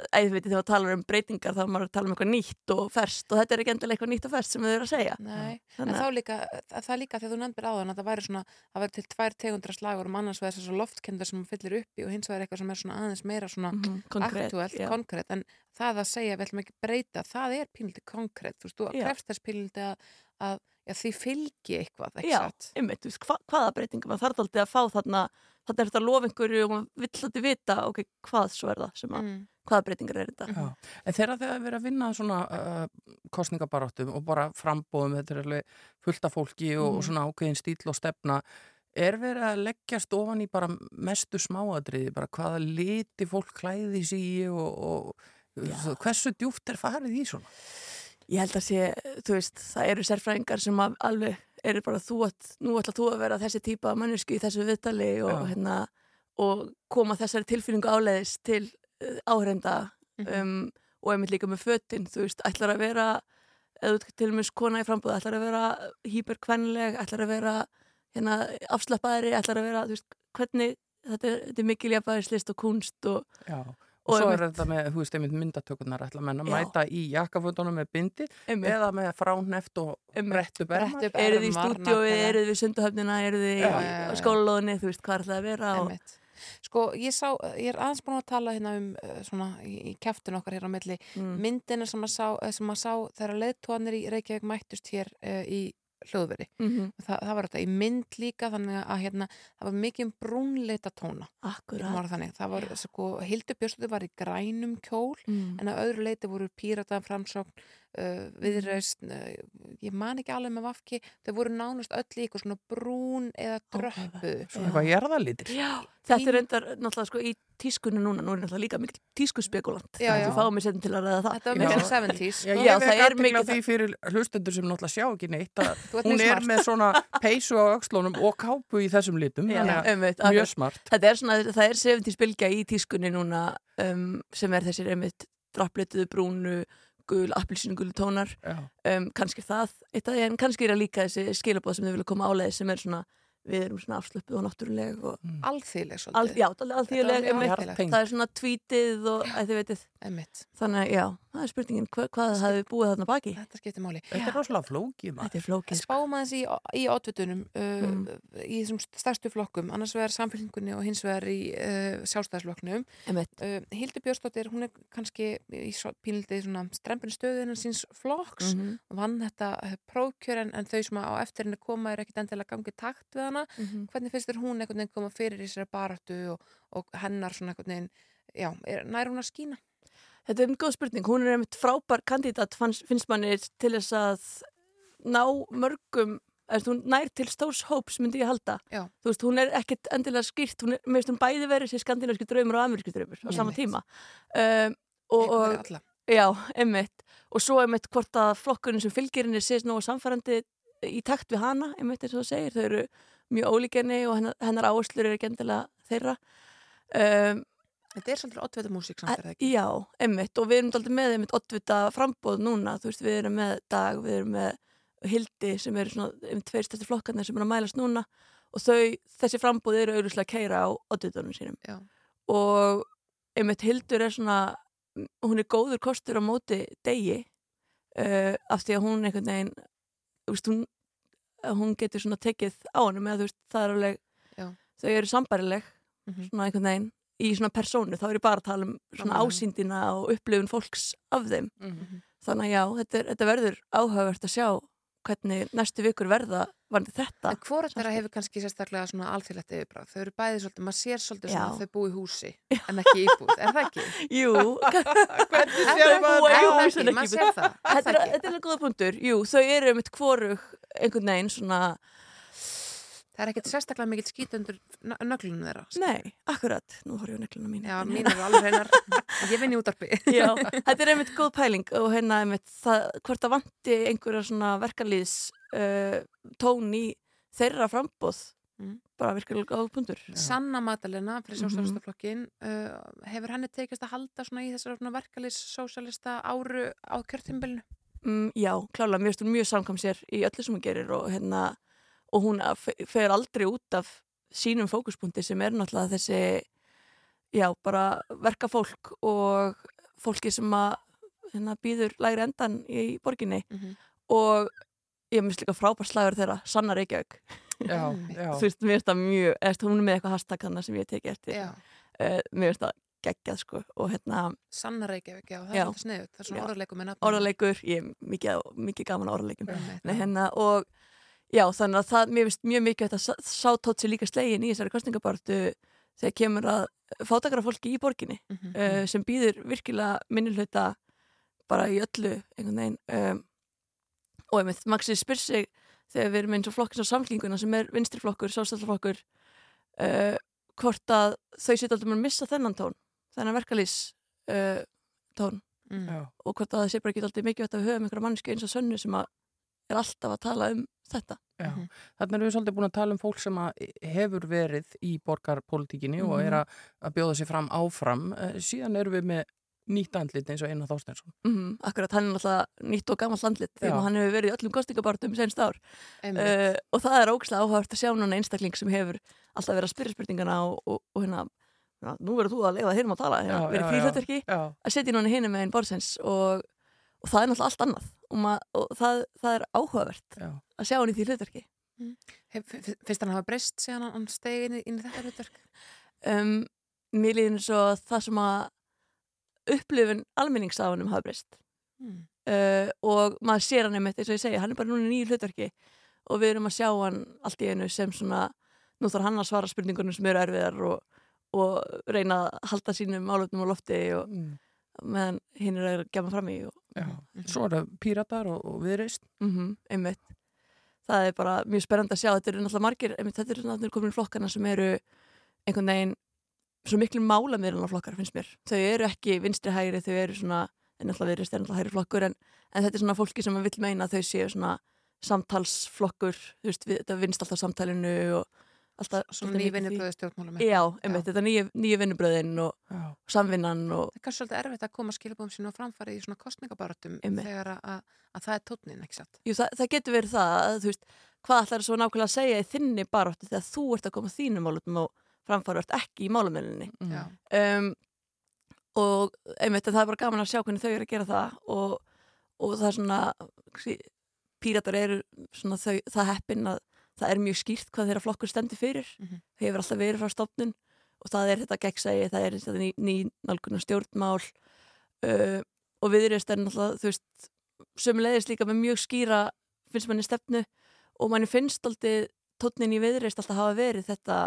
að þið veitir þegar það talar um breytingar þá maður að tala um eitthvað nýtt og ferst og þetta er ekki endilega eitthvað nýtt og ferst sem þau eru að segja. Nei, en þá líka, það er líka þegar þú nefndir áðan að það væri svona, það væri til tvær tegundra slagur um annars vegar þess að loftkendar sem hún fyllir upp í og hins vegar eitthvað sem er svona aðeins meira svona Mhm, konkrét, aktúelt, já. konkrétt, en það að segja við ætlum ekki breyta, það er pínlítið konkrétt, þú veist, þú krefst þess pínlítið að, að já, því fylgi eitthvað, ekki Já, satt? einmitt, þú veist, hva, hvaða breytingar maður þarf alltaf að fá þarna, þarna er þetta einhverju og maður vill alltaf vita, ok, hvað svo er það sem að, Mm. hvaða breytingar er þetta? Já. En þegar þið að vera að vinna svona uh, kostningabaráttum og bara frambóðum, þetta er alveg fullt af fólki og, og Mhm. svona ákveðin stíl og stefna, er verið að leggjast ofan í bara mestu smáadriði, bara hvaða liti fólk klæði sig í og, og Já. hversu djúft er farið í svona? Ég held að sé, þú veist, það eru sérfræðingar sem alveg eru bara þú að, nú ætla þú að vera þessi típa mannesku í þessu viðtali og, hérna, og koma þessari tilfinningu áleiðis til uh, áhrenda Mhm. um, og einmitt líka með fötin, þú veist, ætlar að vera, eða til og með kona í frambúð, ætlar að vera hýperkvennileg, ætlar að vera hérna, afslappaðri, ætlar að vera, þú veist, hvernig, þetta er, þetta er mikil jafnvægislist og kunst og, Já. Og svo er þetta með, þú veist, einmitt myndatökurnar ætla menn að mæta í jakkafötunum með bindi einmitt, eða með fráneft og Einmitt. brettu berma. Brettu upp eruð í ermar, stúdíói, nákvæmlega. eruð við sunduhöfnina, eruð við Já, í já, já. skólalóðinni, þú veist, hvað er það að vera og. Sko, ég sá, ég er aðeins búin að tala hérna um uh, svona í, kæftun okkar hér á milli mm, myndina sem að sá, eh, sá þegar leðtóanir í Reykjavík mættust hér uh, í hljóðveri. mm Þa, það var þetta í mynd líka þannig að hérna, það var mikið um brúnleita tóna. Var. Það var, sko, Hildur Björnstóttir var í grænum kjól mm. en að öðru leiti voru pírata framsókn, uh, viðreist, uh, ég man ekki alveg með vafki, þau voru nánast öll í eitthvað svona brún eða dröppu. Svona eitthvað jarðalítir. Já, þetta er reyndar náttúrulega sko í tískunni núna, nú er náttúrulega líka mikil tískuspekulant, Já, já. þú fáum mig setjum til að ræða það Þetta var mikil 70s. Já, ég Já, það er á mikið því fyrir hlustendur sem náttúrulega sjá ekki neitt að hún er með svona peysu á öxlunum og kápu í þessum litum, Já, að einmitt, mjög akkurat. smart. Þetta er svona, það er 70s bylgja í tískunni núna um, sem er þessir einmitt drapplituðu brúnu, gul, appilsinu gulu tónar Já. um, kannski það, eitt af því en kannski er það líka þessi skilabóð sem þau vilja koma áleiði sem er svona, við erum svona afslöpuð og náttúruleg og Alþýðleg al, svolítið. já, mjög einmitt alþýðlegt. það er svona tweetið og þið veitir þannig að já, það er spurningin hva, hvað hafið búið þarna baki Þetta skiptir máli. Þetta er rosalega flókið maður. þetta er flókið sko. Spáum aðeins í, í oddvitunum uh, Mm. í þessum stærstu flokkum, annars vegar samfélningunni og hins vegar í uh, sjálfstæðsflokknum. einmitt, Uh, Hildur Björnsdóttir, hún er kannski í pínlítið svona strempin stöðu innan síns flokks mm og vann þetta uh, prófkjör en, en þau sem á eftir henni koma er ekkit endilega gangið takt við hana. -hmm. Hvernig finnst þér hún einhvern veginn koma fyrir í sér baráttu og, og hennar svona einhvern veginn, já, er, nær hún að skína? Þetta er einn góð spurning, hún er einmitt frábær kandidat finnst manni til þess að ná mörgum hún nær til stórs hóps myndi ég halda. Já. þú veist, hún er ekkert endilega skýrt hún er, finnst hún bæði verið sér skandinavíski draumur og ameríski draumur á sama tíma. Um, og, og já, einmitt. Og svo einmitt hvort að flokkurinn sem fylgir henni sést nú samfærandi í takt við hana, einmitt eins og það segir. Þau eru mjög ólíkenni og hennar, hennar áherslur eru ekki endilega þeirra. Um, Þetta er svolítið oddvita músík samt er það ekki? Já, einmitt og við erum alltaf með einmitt oddvita frambóð núna, þú veist, við erum með dag, við erum með hildi sem eru svona einmitt tveir stærsti flokkarnir sem eru að mælast núna og þau, þessi frambóð eru auðvitað að keira á oddvitunum sínum Já. og einmitt hildur er svona, hún er góður kostur á móti degi uh, af því að hún einhvern veginn, þú veist, hún, hún getur svona tekið á hann með þú veist, það er alveg, Já. þau eru sambarileg Mhm. svona einhvern veginn í svona persónu, þá er ég bara að tala um svona Nákvæmlega. ásýndina og upplifun fólks af þeim. Mhm. Þannig að já, þetta, er, þetta verður áhugavert að sjá hvernig næstu vikur verða varandi þetta. En hvort þeirra hefur kannski sérstaklega svona alþjóðlegt yfirbráð? Þau eru bæði svolítið, maður sér svolítið svona Já. að þau búi í húsi en ekki í íbúð, er það ekki? [LAUGHS] Jú, [LAUGHS] Hvernig sér maður í það? húsi en ekki? í er þetta er, alveg góða punktur. Jú, þau eru mitt hvorug einhvern veginn svona, Það er ekkert sérstaklega mikill skít undir nö- nöglunum þeirra. nei, akkurat, nú horf ég á nekluna mín. Já, mín eru alveg reynar. Ég vinn í útarpi. [LAUGHS] Já, [LAUGHS] þetta er einmitt góð pæling og hérna einmitt það, hvort það vanti einhverja svona verkalýðs uh, tón í þeirra frambóð Mm. bara virkilega góð punktur. Sanna Madalena fyrir Mhm. sósælistaflokkin uh, hefur henni tekist að halda svona í þessar svona verkalýs sósælista áru á kjörtimbilinu? Mm, já, klálega, mjög, mjög samkvæm sér í öllu sem hún gerir og hérna og hún f- fer aldrei út af sínum fókuspunkti sem er náttúrulega þessi já, bara verka fólk og fólki sem að hérna, býður lægri endan í borginni Mhm. og ég myndi líka frábær slagur þeirra Sanna Reykjavík [LAUGHS] þú veist, mér finnst það mjög, eða hún er með eitthvað hashtag hana sem ég teki eftir uh, mér finnst það geggjað sko og hérna Sanna Reykjavík, já, það Já. er þetta sniðut. Það er svona Já. nafnum. orðaleikur, ég er mikið, mikið gaman að orðaleikum Einmitt. Nei, hérna, og já, þannig að það, mér finnst mjög mikið að sá tótt sér líka slegin í þessari kostningabartu þegar kemur að fátakara fólki í borginni Mhm. uh, sem býður virkilega minnilhauta bara í öllu einhvern veginn um, og einmitt, Maxi spyr sig þegar við erum eins og flokkins á samlinguna sem er vinstriflokkur, sástallaflokkur uh, hvort að þau setja alltaf að missa þennan tón þennan verkalýs uh, tón Mm. Og hvort að það sé bara ekki alltaf mikið að við höfum einhverja mannsku eins og sönnu sem að er alltaf að tala um þetta Já. Mhm. Þannig erum við svolítið búin að tala um fólk sem að hefur verið í borgarpolítikinni og Mhm. er að, að bjóða sér fram áfram. Eh, Síðan erum við með nýtt andlit eins og Einar Þorsteinsson. mm akkurat hann er alltaf nýtt og gammalt landlit Já. þegar hann hefur verið í öllum kostningabartum senst ár uh, og það er ógæslega áhört að sjá núna einstakling sem hefur alltaf verið að spyrja spurningana og, og, og hérna na, nú verður þú að leiða hinum að tala hérna, Já, verið já, fríðhætturki Já, að setja núna hinum með einn borðsins og, og það er náttúrulega allt annað og, ma, og það, það er áhugavert já. að sjá hann í því hlutverki Hef, f- finnst hann hafa breyst síðan hann- hann stegi inn, í- þetta hlutverk? um, mér líður svo það sem að upplifun almenningsáðunum hafa breyst Mm. uh, og maður sér hann einmitt eins og ég segja, hann er bara núna í nýju hlutverki og við erum að sjá hann allt í einu sem svona, nú þarf hann að svara spurningunum sem eru erfiðar og, og reyna að halda sínum álöfnum á lofti og Mm. Meðan hinn er að gema fram í og. Svo er það píratar og, og viðreist. mm einmitt það er bara mjög spennandi að sjá þetta eru náttúrulega margir, einmitt þetta eru náttúrulega komin flokkana sem eru einhvern veginn svo miklu mála flokkar finnst mér þau eru ekki vinstri hægri, þau eru svona en náttúrulega viðrist er náttúrulega hægri flokkur en, en þetta er svona fólki sem vil meina að þau séu svona samtalsflokkur þú veist, við, þetta vinst alltaf samtalinu og alltaf Svona svolítið ný mikið því. vinnubröðu stjórnmálum. Já, einmitt, þetta nýju, nýju vinnubröðin og Já. samvinnan og Það er kannski svolítið erfitt að koma skilabóðum sín á framfæri í svona kostningabaratum þegar að, að, að það er tónnin, ekki satt? Jú, það, það getur verið það að þú veist, hvað ætlar svo nákvæmlega að segja í þinni baróttu þegar þú ert að koma þínum málum og framfæru ert ekki í. Já. um, og einmitt það er bara gaman að sjá hvernig þau eru að gera það og, og það er svona píratar eru svona þau, það heppin að það er mjög skýrt hvað þeirra flokkur stendur fyrir Mhm. hefur alltaf verið frá stofnun og það er þetta gegnsægi, það er þetta ný, ný nálgunar stjórnmál uh, og viðreist er náttúrulega þú veist, sömulegðist líka með mjög skýra finnst manni stefnu og manni finnst aldrei tónnin í viðreist alltaf hafa verið þetta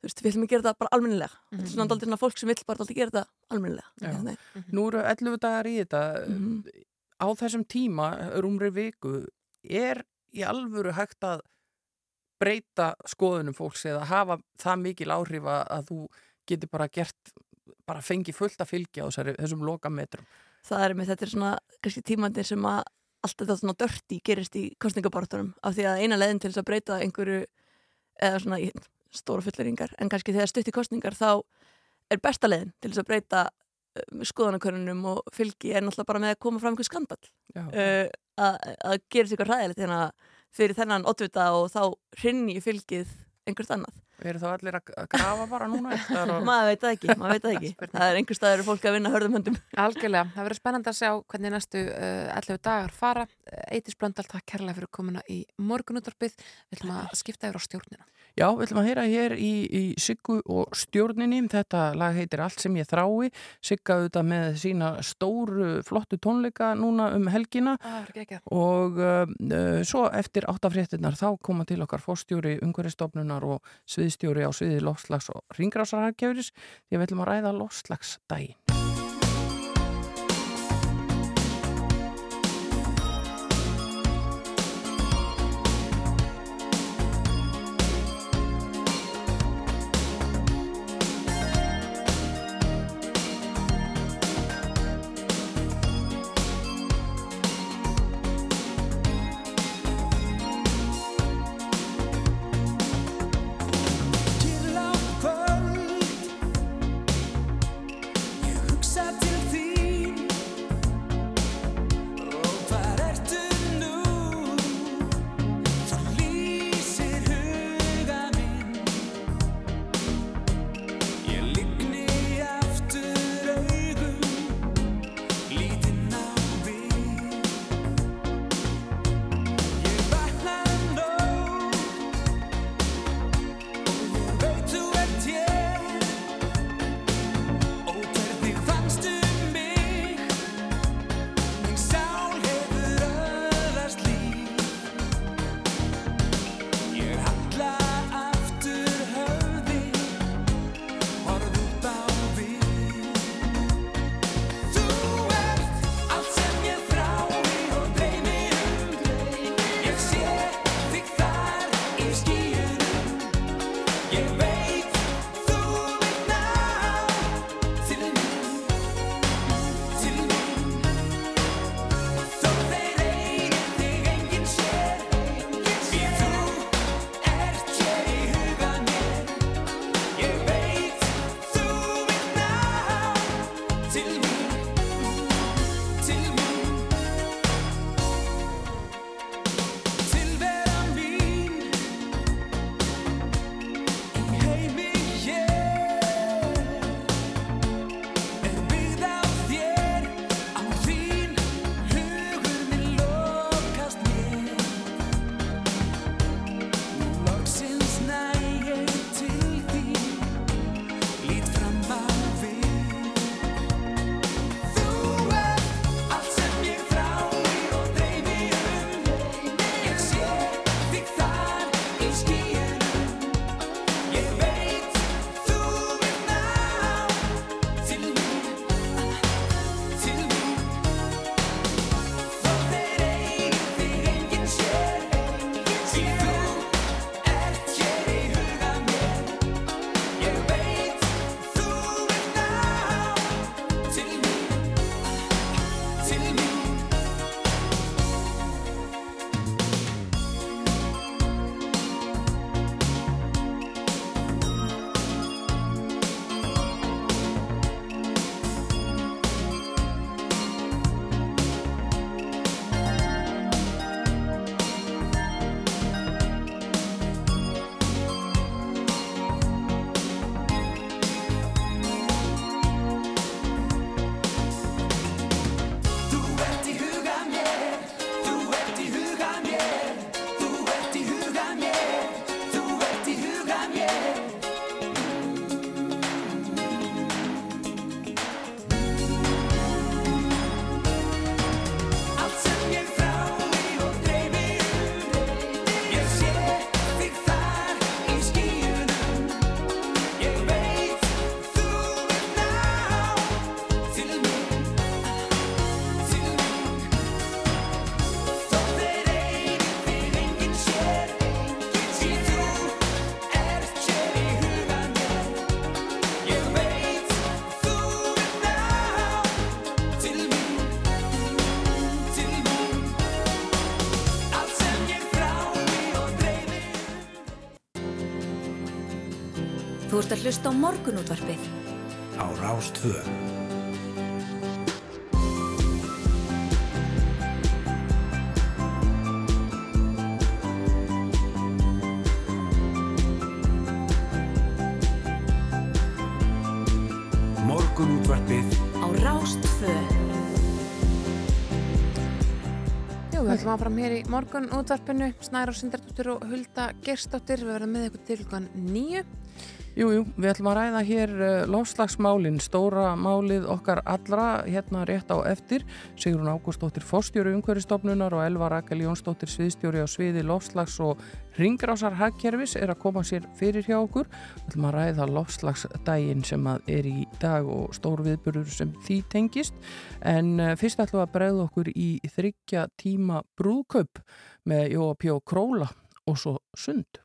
þú veist, við ætlum að gera þetta bara almennilega þetta er svona aldrei svona fólk sem vill bara aldrei gera þetta almennilega Já. Nei. Nú eru 11 dagar í þetta. Mhm. Á þessum tíma, rúmri viku, er í alvöru hægt að breyta skoðunum fólks eða hafa það mikil áhrif að að þú getur bara gert, bara fengi fullt að fylgja á þessum lokametrum. það er með þetta er svona kannski tímandir sem að allt þetta svona dörti gerist í kostningabartunum af því að eina leiðin til þess að breyta einhverju eða svona í stóra fulleringar en kannski þegar stutt í kostningar þá er besta leiðin til þess að breyta um, skoðanakörnunum og fylgi er náttúrulega bara með að koma fram einhver skandal uh, að, að gera sér eitthvað ræðilegt hérna fyrir þennan oddvita og þá hrinni fylgið einhvert annað. Eru þá allir að grafa bara núna? staðar og- [LAUGHS] Maður veit það ekki, maður veit það ekki. [LAUGHS] það er einhver staður fólk að vinna hörðum höndum. Algjörlega, það verður spennandi að sjá hvernig næstu uh, 11 dagar fara. Eitis Blöndal, takk kærlega fyrir komuna í morgunúttarpið. Við ætlum að skipta yfir á stjórnina. Já, við ætlum að heyra hér í, í Siggu og stjórninni, þetta lag heitir Allt sem ég þrái, Sigga auðvitað með sína stóru flottu tónleika núna um helgina. Ah, og uh, svo eftir áttafréttinnar þá koma til okkar fórstjóri, ungaristofnunar og sviðstjóri á sviði lofslags og ringráðsarhagkjöfuris, því við ætlum að ræða lofslagsdægin. ert að hlusta á morgunútvarpið. Á Rástvö Morgunútvarpið. Á Rástvö Jú, við ætlum áfram hér í morgunútvarpinu. Snæra Sindardóttir og Hulda Gerstóttir við verðum með ykkur til hlukan nýju Jú, jú, við ætlum að ræða hér uh, lofslagsmálin, stóra málið okkar allra, hérna rétt á eftir. Sigrun Ágústóttir Fórstjóri umhverfistofnunar og Elva Rakel Jónsdóttir Sviðstjóri á sviði lofslags og ringrásar hagkerfis er að koma sér fyrir hjá okkur. Við ætlum að ræða lofslagsdægin sem er í dag og stór viðburður sem því tengist. En uh, fyrst ætlum að bregða okkur í þryggja tíma brúðkaup með Jóa Pjó Króla og svo sund.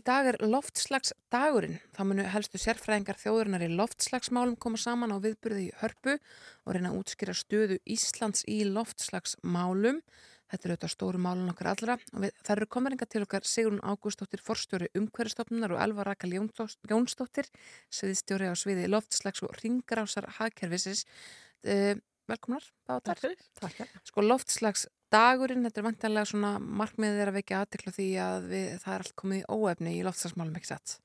Í dag er loftslagsdagurinn. Það munu helstu sérfræðingar þjóðurinnar í loftslagsmálum koma saman á viðburði í hörpu og reyna að útskýra stöðu Íslands í loftslagsmálum. Þetta er auðvitað stóru málun okkar allra það eru komeringa til okkar Sigrun Ágústóttir, forstjóri umhverfstofnunar og Elva Rakal Jónsdóttir, sviðstjóri á sviði loftslags og ringrásar hagkerfisins. Uh, velkomnar, bátar. Takk fyrir. Takk fyrir. Sko loftslagsdagurinn, þetta er vantanlega svona markmiðið er að vekja aðtekla því að við, það er allt komið í óefni í loftslagsmálum ekki satt.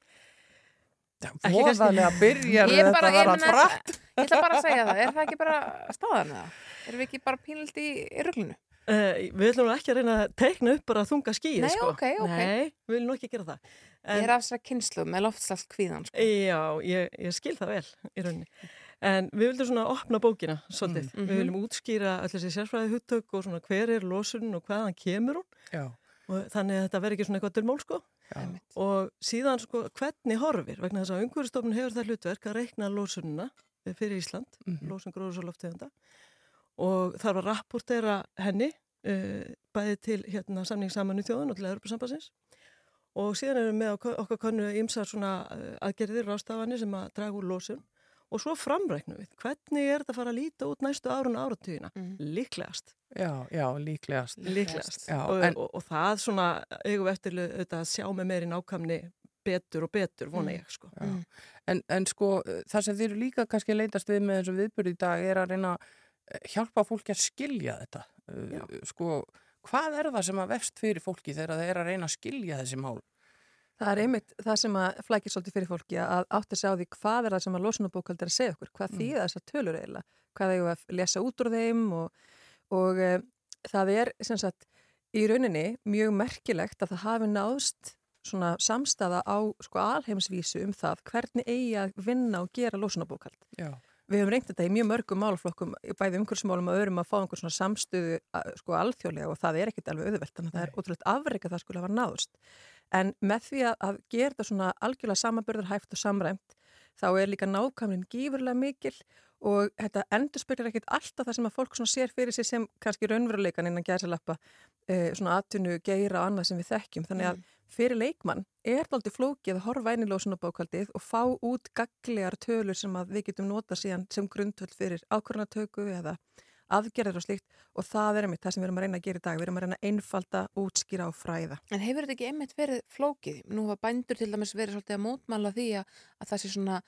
Voðalega byrjar [LAUGHS] þetta bara, að meina, frætt. ég ætla bara að segja það, er það ekki bara [LAUGHS] staðan eða? Erum við ekki bara pínilt í, í ruglunu? Uh, við ætlum ekki að reyna að teikna upp bara þunga skýð, Nei, sko. ok, ok. Nei, við viljum ekki gera það. Ég er af þessar kynslu með loftslagskvíðan, sko. Já, ég, ég skil það vel í rauninni. En við vildum svona opna bókina svolítið. Mm. Við viljum útskýra allir þessi sérfræði hugtök og svona hver er losunin og hvaðan kemur hún. Já. Og þannig að þetta verður ekki svona eitthvað dölmól, sko. Já. Og síðan, sko, hvernig horfir, vegna þess að umhverfistofnun hefur það hlutverk að reikna losunina fyrir Ísland, Mhm. losun gróðurs og þarf að rapportera henni uh, bæði til hérna, samningssamanu þjóðun og til Európa-sambassins og síðan erum við með okkar konnu ymsar svona uh, aðgerðir rástafanir sem að draga úr losun og svo framreiknum við hvernig er þetta að fara að líta út næstu árun og áratugina Mhm. líklegast, Já, já, líklegast. líklegast. Já, og, en- og, og það svona eigum við eftir auðvitað að sjá með meiri nákvæmni betur og betur, vona Mm. ég sko. Já. En, en sko, það sem þið eru líka kannski að leitast við með þessum viðbyrði í dag er að reyna að hjálpa fólki að skilja þetta. Uh, Sko, hvað er það sem að vefst fyrir fólki þegar það er að reyna að skilja þessi mál? Það er einmitt það sem að flækir svolítið fyrir fólki að átta sig á því hvað er það sem að losunabókald er að segja okkur, hvað Mm. þýða þessar tölur eiginlega, hvað eigum við að lesa út úr þeim og, og e, það er sem sagt í rauninni mjög merkilegt að það hafi náðst svona samstaða á sko alheimsvísu um það hvernig eigi að vinna og gera losunabókald. Já. Við höfum reynt þetta í mjög mörgum málaflokkum, bæði umhverfsmálum og öðrum að fá einhver svona samstöðu að- sko alþjóðlega og það er ekkert alveg auðvelt, þannig að það er ótrúlega afreika það skulle hafa náðst. En með því að, gera þetta svona algjörlega samanbörður hæft og samræmt, þá er líka nákvæmnin gífurlega mikil og þetta endur spyrir ekkert alltaf það sem að fólk svona sér fyrir sig sem kannski raunveruleikan innan gæðsalappa, eh, svona atvinnu, geira og annað sem við þekkjum. Þannig að fyrir leikmann er það aldrei flókið að horfa í lósunabókaldið og fá út gagligar tölur sem að við getum nota síðan sem grundvöld fyrir ákvörnatöku eða aðgerðir og slíkt og það er einmitt það sem við erum að reyna að gera í dag. Við erum að reyna að einfalda, útskýra og fræða. En hefur þetta ekki einmitt verið flókið? Nú hafa bændur til dæmis verið svolítið að mótmála því að, að það sé svona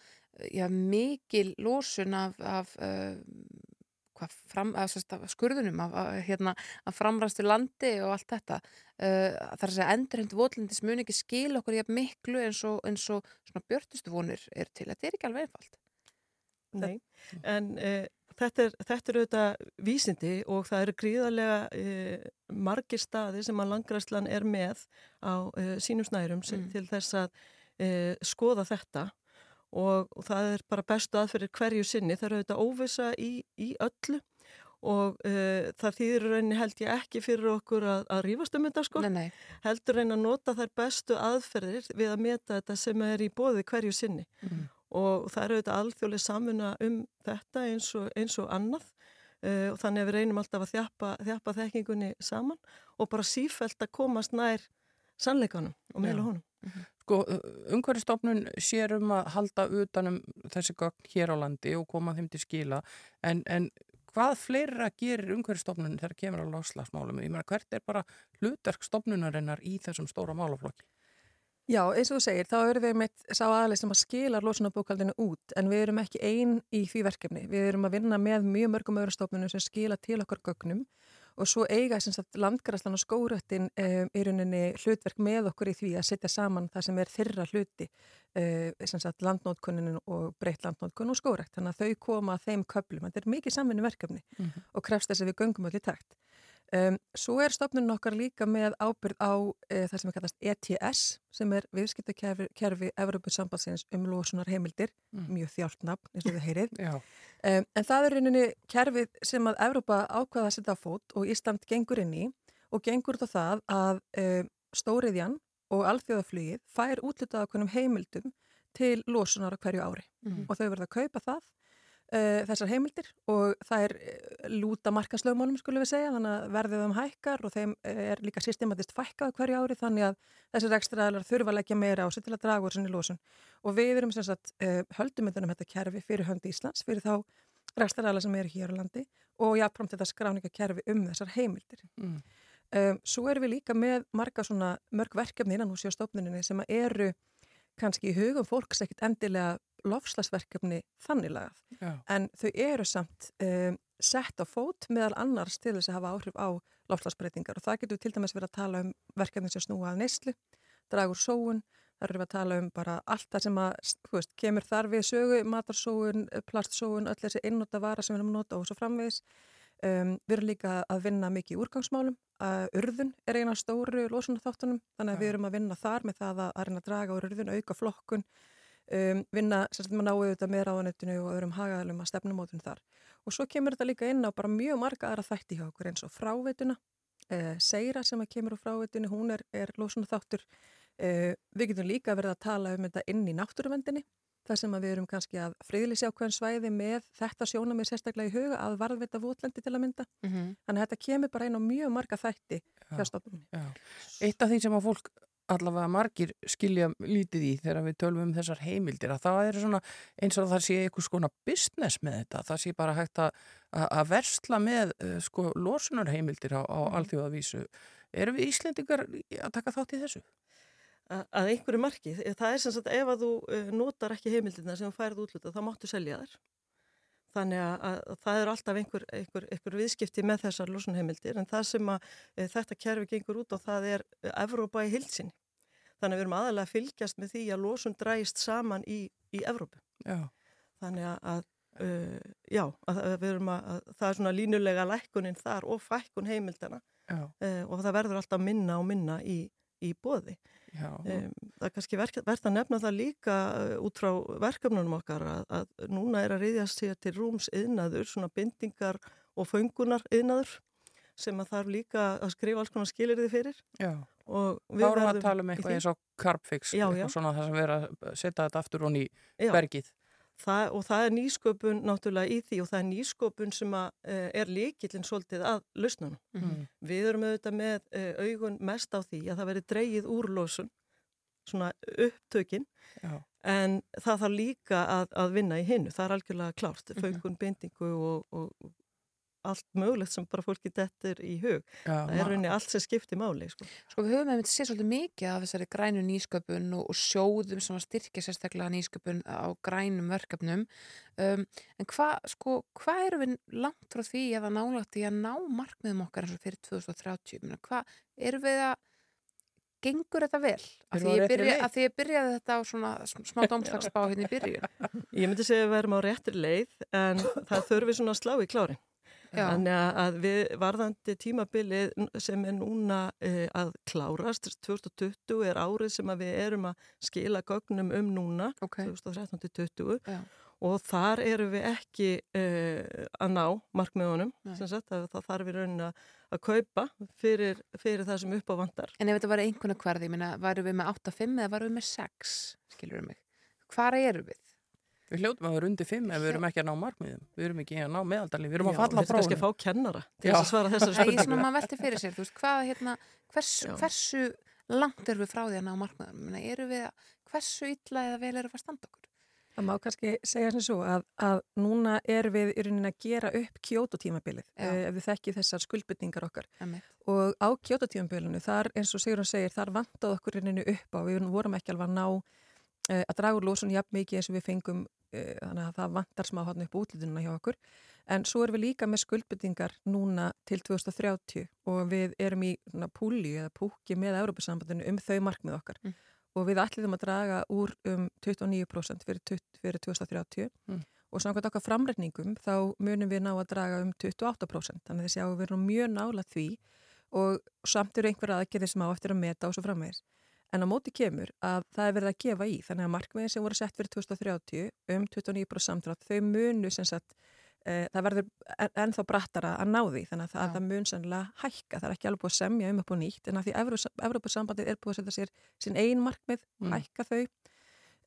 já, mikil lósun af, af uh, fram, af, sérst, af skurðunum, af, af, hérna, af framræstu landi og allt þetta. Uh, það er að segja endurhend votlendis mun ekki skil okkur jafn miklu eins og, eins og svona björtustu vonir er til. Þetta er ekki alveg einfalt. Nei, en uh, þetta, er, þetta er auðvitað vísindi og það eru gríðarlega uh, margir staði sem að langræslan er með á uh, sínum snærum mm. til þess að uh, skoða þetta og, og það er bara bestu aðferðir hverju sinni. Það eru auðvitað óvisa í, í öllu og það þýðir rauninni held ég ekki fyrir okkur að, að rífast um þetta sko. Nei, nei. Heldur reyna að nota þær bestu aðferðir við að meta þetta sem er í bóði hverju sinni Mm. Og það eru auðvitað alþjóðlega samfunna um þetta eins og, eins og annað uh, og þannig að við reynum alltaf að þjappa, þjappa þekkingunni saman og bara sífælt að komast nær sannleikanum og meðla Já. honum. Sko, umhverfistofnun sér um að halda utanum þessi gögn hér á landi og koma þeim til skila en, en hvað fleira gerir umhverfistofnun þegar kemur á láslagsmálum? Ég meina, hvert er bara hlutverk stofnunarinnar í þessum stóra málaflokki? Já, eins og þú segir, þá erum við með sá aðaleg sem að skila losunabókaldinu út en við erum ekki einn í því verkefni. Við erum að vinna með mjög mörgum öðrum stofnunum sem skila til okkar gögnum og svo eiga landgræslan og skórættin um, í rauninni hlutverk með okkur í því að setja saman það sem er þeirra hluti sem sagt landnótkunninu og breytt landnótkun og skórætt. Þannig að þau koma að þeim köplum. Þetta er mikið samvinni verkefni Mhm. og krefst þess að við göngum í takt. Um, svo er stofnunum okkar líka með ábyrð á uh, það sem er kallast ETS sem er viðskiptakerfi kerfi Evropasambandsins um losunar heimildir Mm. mjög þjálpnafn eins og þið heyrið Já. um, en það er rauninni kerfið sem að Evropa ákvaða að setja á fót og Ísland gengur inn í og gengur út á það að um, stóriðjan og alþjóðaflugið fær útlitað okkur heimildum til losunar á hverju ári Mhm. og þau verða að kaupa það uh, þessar heimildir og það er uh, lúta markaslögmálum skulum við segja þannig að verðið um hækkar og þeim uh, er líka systematist fækkað hverju ári þannig að þessir ekstraðalar þurfa að leggja meira á sig til að draga úr sinni losun og við erum sem sagt uh, höldum um þetta kerfi fyrir hönd Íslands fyrir þá rekstraðalar sem eru hér á landi og jáfnframt þetta skráningakerfi um þessar heimildir. Mm. Um, svo erum við líka með marga svona mörg verkefni innan hús í stofnuninni sem eru kannski í hugum fólks ekkit endilega lofslagsverkefni þannig lagað. Já. En þau eru samt um, sett á fót meðal annars til þess að hafa áhrif á lofslagsbreytingar og það getur til dæmis verið að tala um verkefni sem snúa að neyslu, dragur sóun, þar erum við að tala um bara allt það sem að, þú veist, kemur þar við sögu, matarsóun, plastsóun, öll þessi einnóta vara sem við erum að nota og svo framvegis. Um, við erum líka að vinna mikið í úrgangsmálum. Uh, urðun er eina stóru losunarþáttunum, þannig að við erum að vinna þar með það að, að reyna að draga úr urðun, auka flokkun, um, vinna sérstaklega með náu auðvitað með ráðanettinu og öðrum hagaðalum að stefnumótun þar. Og svo kemur þetta líka inn á bara mjög marga aðra þætti hjá okkur eins og fráveituna, uh, Seira sem að kemur á fráveitinu, hún er, er losunarþáttur. Uh, við getum líka verið að tala um þetta inn í náttúruvendinni þar sem við erum kannski að friðlýsja ákveðin svæði með þetta sjónamið sérstaklega í huga að varðvita votlendi til að mynda. Mhm. Þannig að þetta kemur bara inn á mjög marga þætti hjá stofnunni. Eitt af því sem að fólk allavega margir skilja lítið í þegar við tölum um þessar heimildir að það er svona eins og það sé einhvers konar business með þetta, það sé bara hægt að, að versla með uh, sko losunarheimildir á, á alþjóðavísu. Erum við Íslendingar að taka þátt í þessu? Að einhverju marki. Það er sem sagt ef að þú uh, notar ekki heimildina sem þú færið útluta þá máttu selja þær. Þannig að, að, að það er alltaf einhver, einhver, einhver viðskipti með þessar losunheimildir en það sem að e, þetta kerfi gengur út og það er e, Evrópa í hilsinni. Þannig að við erum aðalega að fylgjast með því að losun dræst saman í, í Evrópu. Já. Þannig að, uh, já, að, að við erum að, að það er svona línulega lækkunin þar og fækkun heimildana uh, og það verður alltaf minna og minna í, í bóði. Um, það er kannski verðt að nefna það líka uh, út frá verkefnunum okkar að, að núna er að reyðjast sér til rúms yðnaður, svona bindingar og föngunar yðnaður sem að þarf líka að skrifa alls konar skilirði fyrir. Já. Og Þá erum við að tala um eitthvað eins og já. eitthvað svona þar sem erum að setja þetta aftur í Já. bergið. Það, og það er nýsköpun náttúrulega í því og það er nýsköpun sem að, uh, er líkillin svolítið að lausnunum. Mhm. Við erum auðvitað með uh, augun mest á því að það veri dreigið úr losun, svona upptökin, Já. en það þarf líka að, að vinna í hinnu. Það er algjörlega klárt, Mhm. föngun, bindingu og, og allt mögulegt sem bara fólki dettur í hug. Já, það er rauninni allt sem skiptir máli. Sko. Sko við höfum einmitt séð svolítið mikið af þessari grænu nýsköpun og, og sjóðum sem að styrkja sérstaklega nýsköpun á grænum verkefnum. Um, en hvað sko, hva erum við langt frá því eða nálægt í að ná markmiðum okkar eins og fyrir 2030? Meina, hvað erum við að gengur þetta vel? Af því, ég byrja, að því ég byrjaði þetta á svona sm- smá [LAUGHS] dómslagsbá hérna í byrjun. Ég myndi segja að við erum á réttir leið en það þurfi svona að slá í klárin. Já. Þannig að- við varðandi tímabilið sem er núna uh, að klárast, 2020 er árið sem við erum að skila gögnum um núna, okay. 2013-2020 Já. og þar erum við ekki uh, að ná markmiðunum, sagt að það þarf við raunin að, að kaupa fyrir, fyrir það sem upp á vandar. En ef þetta var einhvern hverði, varum við með 8-5 eða varum við með 6, skilur mig? Hvar erum við? Við hljótum að vera undir fimm ef við erum ekki að ná markmiðum. Við erum ekki að ná meðaldali, við erum að falla við þurfum kannski að fá kennara til að svara þessari spurningu. svona maður velti fyrir sér, þú veist, hvað, hérna, hversu, hversu langt erum við frá því að ná markmiðum? Eru við að, hversu illa eða vel erum við að standa okkur? Það má kannski segja sem svo að, að núna er við í rauninni að gera upp kjótotímabilið Já. ef við þekkið þessar skuldbytningar okkar og á kjótotímabilinu þar eins og Sigrun alveg að draga úr lósun jafn mikið eins og við fengum uh, þannig að það vantar smá hann upp útlýtununa hjá okkur. En svo erum við líka með skuldbytningar núna til 2030 og við erum í púli eða púki með Európa-sambandinu um þau markmið okkar. Mm. og við ætlum að draga úr um 29% fyrir, 20 fyrir 2030 Mm. og samkvæmt okkar framreikningum þá munum við ná að draga um 28% þannig að þið sjáum við erum mjög nála því og samt eru einhverja aðgerðir sem á eftir að meta og svo framvegis en á móti kemur að það er verið að gefa í þannig að markmiðin sem voru sett fyrir 2030 um 29% samdrátt þau munu sem sagt e, það verður en, ennþá brattara að ná því þannig að það, það mun sannlega hækka það er ekki alveg búið að semja um upp og nýtt en að því Evrópusambandið er búið að setja sér sín ein markmið, Mm. hækka þau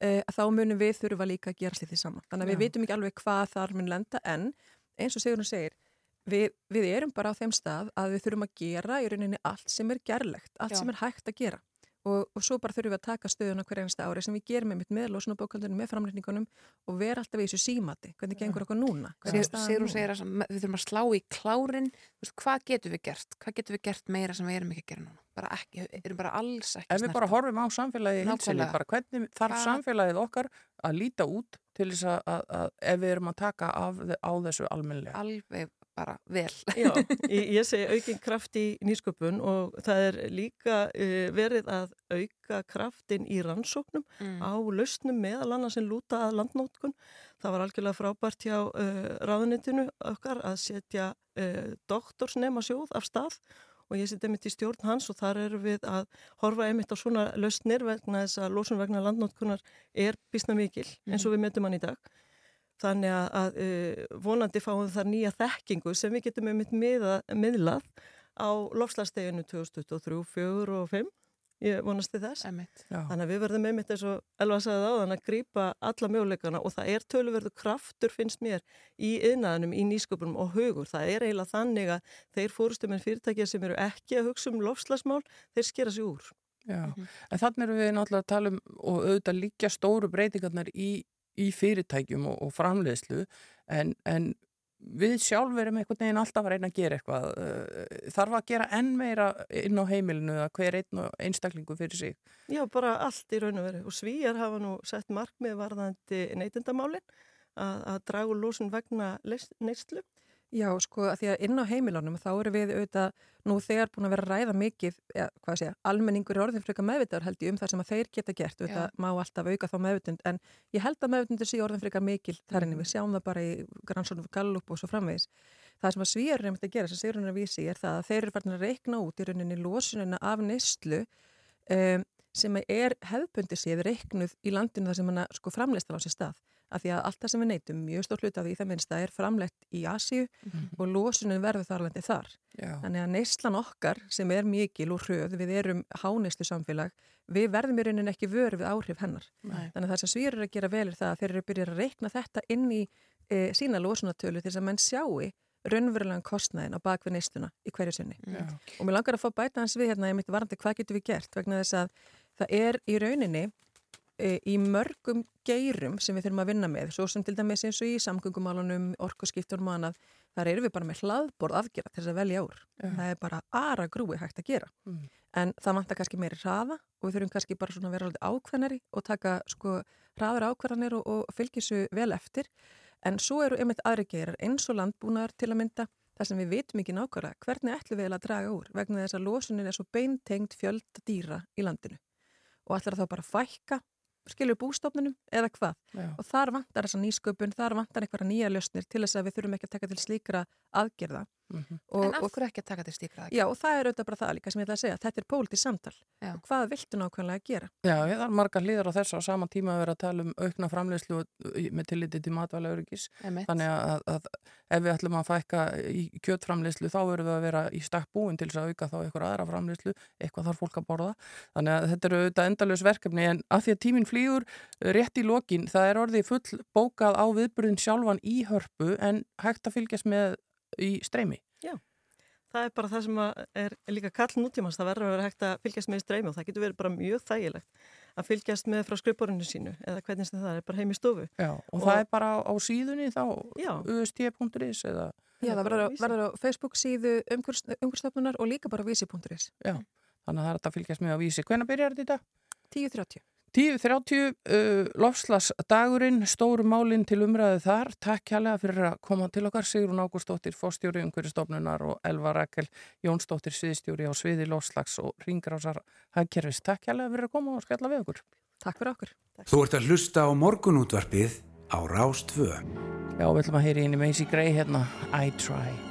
e, þá munum við þurfa líka að gera slið því saman þannig að við Já. vitum ekki alveg hvað þar mun lenda en eins og Sigurinn segir við, við erum bara á þeim stað að við þurfum að gera í rauninni allt sem er gerlegt, allt Já. sem er hægt að gera og, og svo bara þurfum við að taka stöðuna hver einasta ári sem við gerum með með lósunabókaldunum, með framreikningunum og vera alltaf í þessu símati, hvernig gengur okkur núna Sigur núna? segir að við þurfum að slá í klárin, veist, hvað getum við gert? Hvað getum við gert meira sem við erum ekki að gera núna? Bara ekki, erum bara alls ekki Ef við bara horfum á samfélagið í hilsinni, bara hvernig þarf samfélagið okkar að líta út til þess að, að, að ef við erum að taka af, á þessu almennilega. Alveg bara vel. Já, ég, [LAUGHS] ég segi aukin kraft í nýsköpun og það er líka uh, verið að auka kraftin í rannsóknum Mm. á lausnum meðal annars sem lúta að landnótkun. Það var algjörlega frábært hjá uh, ráðunitinu okkar að setja uh, doktorsnema sjóð af stað og ég setja einmitt í stjórn hans og þar erum við að horfa einmitt á svona lausnir vegna þess að losun vegna landnótkunar er bísna mikil eins og við metum hann í dag. Þannig að, að uh, vonandi fáum þar nýja þekkingu sem við getum einmitt miða, miðlað á lofslagsteginu 2023, 4 og 5. Ég vonast til þess. Einmitt. Já. Þannig að við verðum einmitt eins og Elva sagði á þannig að grípa alla möguleikana og það er töluverðu kraftur finnst mér í yðnaðinum, í nýsköpunum og hugur. Það er eiginlega þannig að þeir fórustum en fyrirtækja sem eru ekki að hugsa um lofslagsmál, þeir skera sig úr. Já, en þannig erum við náttúrulega að tala um og auðvitað líka stóru breytingarnar í, í fyrirtækjum og, og framleiðslu en, en við sjálf erum einhvern veginn alltaf að reyna að gera eitthvað uh, þarf að gera enn meira inn á heimilinu að hver einn og einstaklingu fyrir sig Já, bara allt í raun og veru. Og svíjar hafa nú sett markmið varðandi neytendamálinn að, að draga úr lósun vegna neyslu? Já, sko, að því að inn á heimilunum þá eru við auðvitað nú þegar búin að vera að ræða mikið, ja, hvað sé, almenningur er orðin frekar meðvitaður held ég um það sem að þeir geta gert, auðvitað má alltaf auka þá meðvitund, en ég held að meðvitundur sé orðin frekar mikil þar inni, við sjáum það bara í grannsónum Gallup og svo framvegis. Það sem að svíjar er að gera, sem Sigrun er að vísi, er það að þeir eru farin að reikna út í rauninni losunina af neyslu um, sem er hefðbundi séð reiknuð í landinu þar sem hann sko framleistar á sér stað af því að allt það sem við neytum, mjög stór hluti af því það minnst að er framleitt í Asíu og losunin verður þarlandi þar. Já. Þannig að neyslan okkar sem er mikil og hröð, við erum háneyslu samfélag, við verðum í rauninni ekki vöru við áhrif hennar. Nei. Þannig að það sem svíður að gera vel er það að þeir eru byrjað að reikna þetta inn í e, sína losunatölu til þess að menn sjáu raunverulegan kostnæðin á bakvið neysluna í hverju sinni. Já. Og mér langar að fá bæta hans við hérna, ég myndi varandi hvað getur við gert vegna þess að það er í rauninni í mörgum geirum sem við þurfum að vinna með, svo sem til dæmis eins og í samgöngumálunum, orkuskiptunum og annað, þar eru við bara með hlaðborð afgjara til þess að velja úr. Já. Það er bara ara grúi hægt að gera. Mm. En það vantar kannski meiri hraða og við þurfum kannski bara svona að vera alveg ákveðnari og taka sko hraður ákveðanir og, og fylgja þessu vel eftir. En svo eru einmitt aðri geirar eins og landbúnaðar til að mynda þar sem við vitum ekki nákvæmlega hvernig ætlum við að draga úr vegna þess að losunin er svo beintengt fjölda dýra í landinu og ætlar það bara að fækka skilur bústofnunum eða hvað Já. og þar vantar þessa nýsköpun, þar vantar einhverja nýja löstnir til þess að við þurfum ekki að taka til slíkra aðgerða Mhm. og, en af og, hverju ekki að taka til stíkra já, og það er auðvitað bara það líka sem ég ætla að segja þetta er pólitísk samtal Já. og hvað viltu nákvæmlega að gera Já, ég þarf margar hlýðar á þessu á sama tíma að vera að tala um aukna framleyslu með tilliti til matvæla öryggis. Þannig að, að ef við ætlum að fækka í kjötframleyslu þá verðum við að vera í stakk búin til þess að auka þá eitthvað aðra framleyslu, eitthvað þarf fólk að borða. Þannig að þetta eru auðvitað endalus verkefni en að því að tíminn flýgur rétt í lokin, það er orðið full bókað á viðburðin sjálfan í hörpu en hægt að fylgjast með í streymi. Það er bara það sem að er líka kall nútímans, það verður að vera hægt að fylgjast með í streymi og það getur verið bara mjög þægilegt að fylgjast með frá skrifborinu sínu eða hvernig sem það er bara heim í stofu. Já, og, það er bara á síðunni þá, Já. ust.is eða... Já, það verður verður á Facebook síðu umhverfstofnunar og líka bara vísi.is Já, þannig að það er að fylgjast með á vísi. Hvenær byrjar þetta? 10.30 10.30 uh, lofslagsdagurinn, stóru málinn til umræðu þar. Takk kjærlega fyrir að koma til okkar. Sigrun Ágústóttir, fórstjóri umhverjastofnunar og Elva Rakel Jónsdóttir, sviðstjóri á sviði lofslags og ringrásar hagkerfis. Takk kjærlega fyrir að koma og skella við okkur. Takk fyrir okkur. Þú ert að hlusta á morgunútvarpið á Rástvö. Já, við ætlum að heyri inn í Macy Gray hérna, I Try.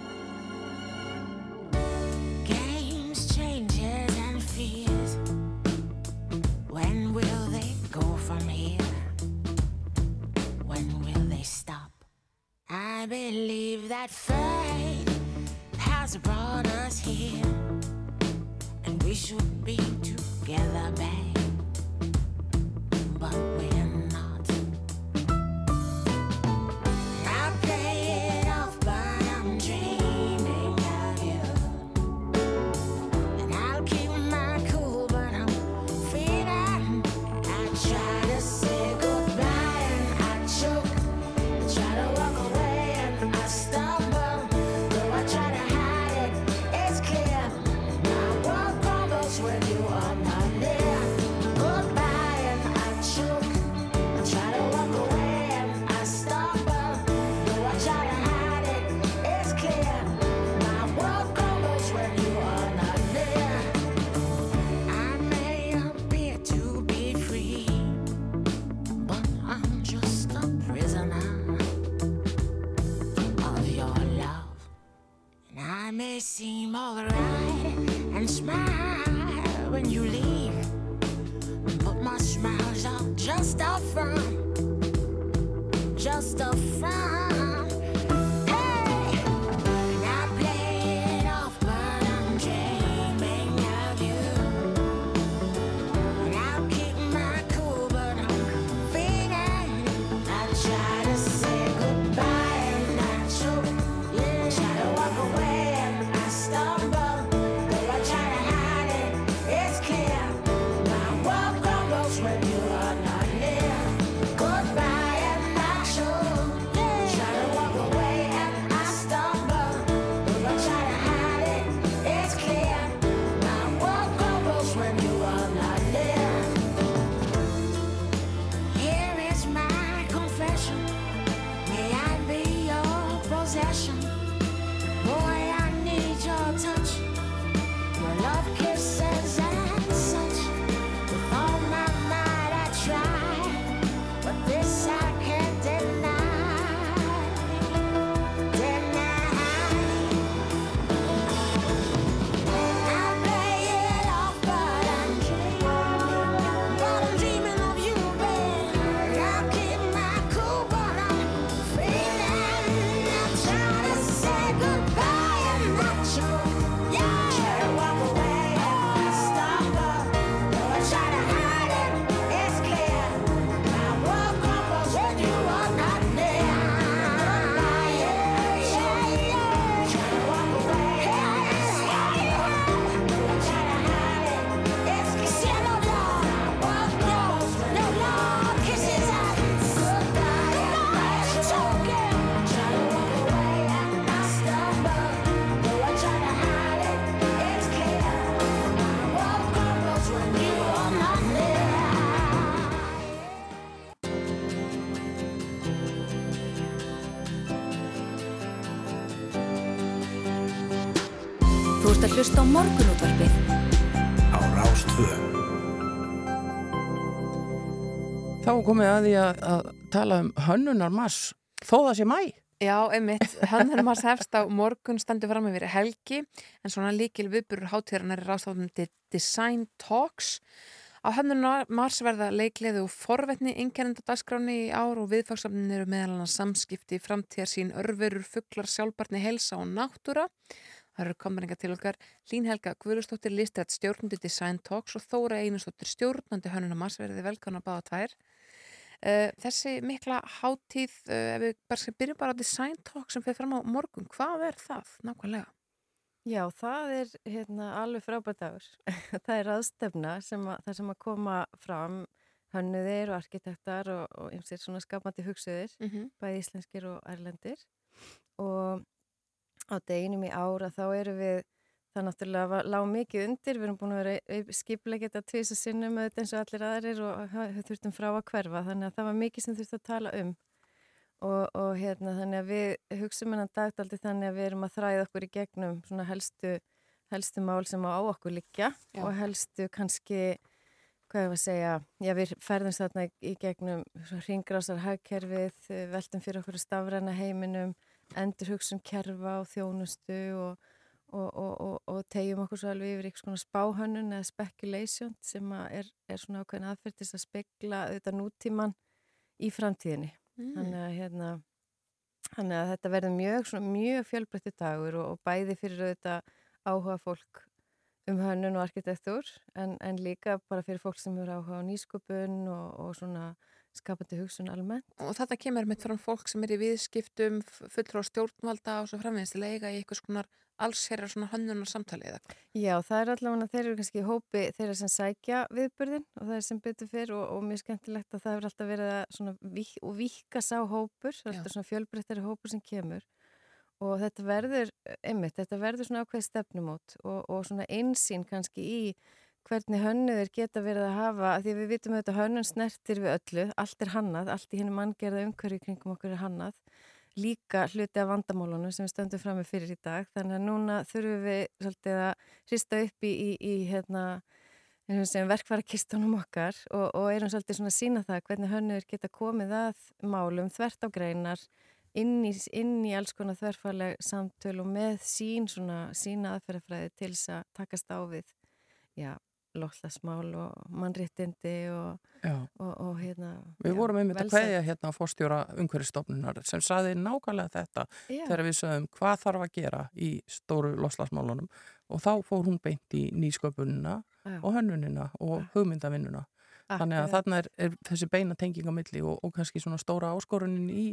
I believe that fate has brought us here, and we should be together, babe. But we're may seem alright and smile when you leave, but my smiles are just a front, just a front. Morgunútvarpið á Rástvö. Þá er komið að því að, að tala um hönnunar mass þó það sé mæ. Já, einmitt, Hönnunar Mars hefst á morgun standur fram yfir helgi en svona líkil viðburur hátíðarnar er rástofnum til Design Talks Á Hönnunar Mars verða leikleðu og forvetni einkennenda dagskráni í ár og viðfagsafnin eru meðal annars samskipti, framtíðar sín, örverur, fugglar, sjálfbarni, helsa og náttúra. Það eru komaringa til okkar Lín Helga Guðlustóttir Listrætt stjórnandi Design Talks og Þóra Einustóttir stjórnandi Hönnunar Mars verði velkvæmna báða tvær. Uh, þessi mikla hátíð, uh, ef við bara byrjum bara á Design Talk sem fyrir fram á morgun, hvað er það nákvæmlega? Já, það er hérna, alveg frábært dagur. [LAUGHS] það er aðstefna sem að, það sem að koma fram hönnuðir og arkitektar og, og ymsir svona skapandi hugsuðir, mm -hmm. bæði íslenskir og erlendir. Og á deginum í ára þá eru við, það náttúrulega lág mikið undir, við erum búin að vera tvís að sinnum auðvitað eins og allir aðrir og þurftum frá að hverfa, þannig að það var mikið sem þurftum að tala um. Og, og hérna þannig að við hugsaum hennan dagdaldi þannig að við erum að þræða okkur í gegnum svona helstu, helstu mál sem á okkur liggja Já. og helstu kannski, hvað ég var að segja, já við ferðumst þarna í gegnum ringrásar hagkerfið, veltum fyrir okkur stafræna heiminum, endur hugsun kerfa og þjónustu og, og, og tegjum okkur svo alveg yfir eitthvað spáhönnun eða speculation sem er, er svona ákveðin aðferðis að spekla auðvitað nútíman í framtíðinni. Mm. Þannig að, hérna, þannig að þetta verður mjög, mjög fjölbreytti dagur og, og bæði fyrir auðvitað áhuga fólk um hönnun og arkitektúr en, en líka bara fyrir fólk sem eru áhuga á nýsköpun og, og svona skapandi hugsun almennt. Og þetta kemur með fram fólk sem er í viðskiptum, fullur á stjórnvalda og svo að eiga í eitthvað svona allsherjar svona hönnunar samtali eða hvað? Já, það er allavega þeir eru kannski í hópi þeirra sem sækja viðburðin og það er sem betur fyrr og, og mjög skemmtilegt að það hefur alltaf verið að svona vík, víka sá hópur, það er alltaf svona fjölbreyttari hópur sem kemur og þetta verður, einmitt, þetta verður svona ákveð stefnumót og, og svona einsýn kannski í hvernig hönnuður geta verið að hafa, því við vitum auðvitað hönnun snertir við öllu, allt er hannað, allt í hennu manngerða umhverju kringum okkur er hannað líka hluti af vandamálunum sem við stöndum fram með fyrir í dag. Þannig að núna þurfum við svolítið að hrista upp í, í, í hérna, verkvarakistunum okkar og, og erum svolítið svona að sína það hvernig hönnur geta komið að málum þvert á greinar inn í, inn í alls konar þverfarleg samtöl og með sín svona sína aðferðafræði til þess að takast á við já, loflasmál og mannréttindi og, og, og hérna Við já, vorum einmitt að kveðja hérna á fórstjóra umhverfistofnunar sem saði nákvæmlega þetta Já. þegar við sögum hvað þarf að gera í stóru loslasmálunum og þá fór hún beint í nýsköpunina Já. og hönnunina og hugmyndavinnuna. Þannig að þarna er, er þessi beina tenging á milli og, og kannski svona stóra áskorunin í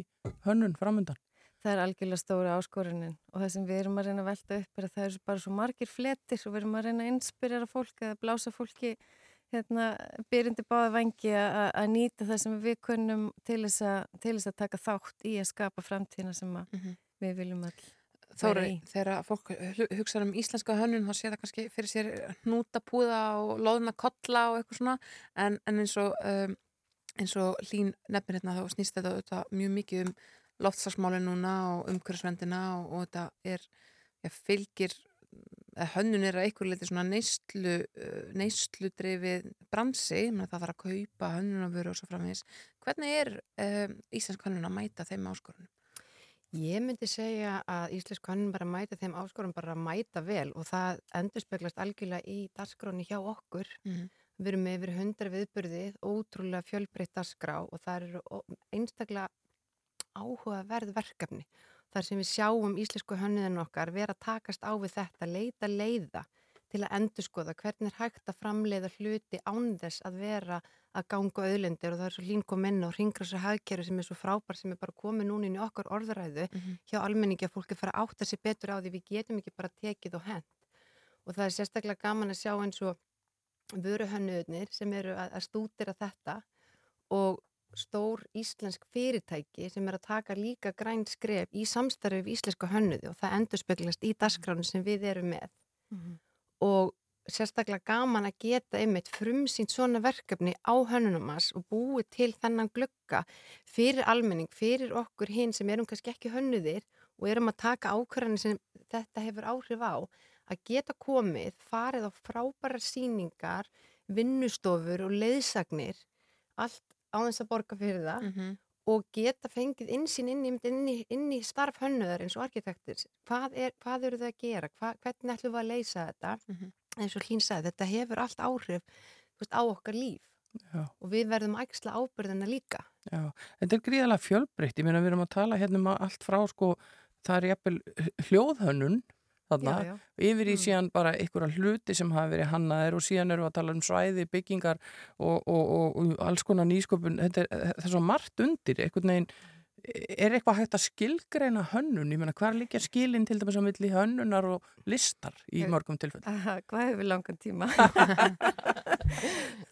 hönnun framundan. Það er algjörlega stóra áskorunin og það sem við erum að reyna að velta upp er að það eru bara svo margir fletir og við erum að reyna að inspirera fólk eða blása fólki hérna, byrjandi báða vangi að að nýta það sem við kunnum til þess að, til þess að taka þátt í að skapa framtíðina sem að Mhm. við viljum all Þóri, þegar fólk hu- hugsar um íslenska hönnun þá sé það kannski fyrir sér hnúta púða og loðna kolla og eitthvað svona en, en eins og um, eins og Lín nefnir hérna þá snýst þetta mjög mikið um loftsarsmáli núna og umhverfisvendina og, og þetta er ja, fylgir eða hönnun er að einhver leiti svona neyslu uh, neysludrifið bransi, menn það þarf að kaupa hönnunarvöru og svo framvegis. Hvernig er um, íslensk hönnun að mæta þeim áskorunum? Ég myndi segja að Íslensk hönnun bara mæta þeim áskorum bara að mæta vel og það endurspeglast algjörlega í dasgráni hjá okkur. Mhm. Við erum með yfir hundra viðburðið, ótrúlega fjölbreytt dasgrá og það eru einstaklega áhugaverð verkefni. Þar sem við sjáum íslensku hönnuðin okkar vera að takast á við þetta, leita leiða til að endurskoða hvernig er hægt að framleiða hluti án þess að vera að ganga auðlendir og það er svo lín kom inn á ringrasa hagkerfi sem er svo frábær sem er bara komið núna inn í okkar orðræðu Mhm. hjá almenningi að fólki fara að átta sig betur á því við getum ekki bara tekið og hent og það er sérstaklega gaman að sjá eins og vöruhönnuðnir sem eru að, að stúdira þetta og stór íslensk fyrirtæki sem er að taka líka græn skref í samstarfi við íslenska hönnuði og það endurspeglast í dasgránu sem við erum með. Og sérstaklega gaman að geta einmitt frumsýnt svona verkefni á hönnunumars og búið til þennan glugga fyrir almenning, fyrir okkur hinn sem erum kannski ekki hönnuðir og erum að taka ákvarðanir sem þetta hefur áhrif á að geta komið, farið á frábærar síningar, vinnustofur og leiðsagnir, allt á þess að borga fyrir það Mhm. og geta fengið insýn inn inn inn í starf hönnuðar eins og arkitektur. Hvað, er, hvað eru þau að gera? Hva, hvernig ætlum við að leysa þetta? Mhm. Eins og Hlín sagði, þetta hefur allt áhrif veist, á okkar líf Já. og við verðum að æxla ábyrðina líka. Já, þetta er gríðalega fjölbreytt, ég meina við erum að tala hérna um allt frá sko, það er jafnvel hljóðhönnun þarna, Já, já. yfir í síðan bara einhverja hluti sem hafa verið hannaðir og síðan erum við að tala um svæði, byggingar og, og, og, og alls konar nýsköpun, þetta er, er svo margt undir, einhvern veginn, er eitthvað hægt að skilgreina hönnun, ég meina hvar líka skilin til dæmis á milli hönnunar og listar í Ég- mörgum tilfellum? Aha, hvað hefur langan tíma? [LAUGHS]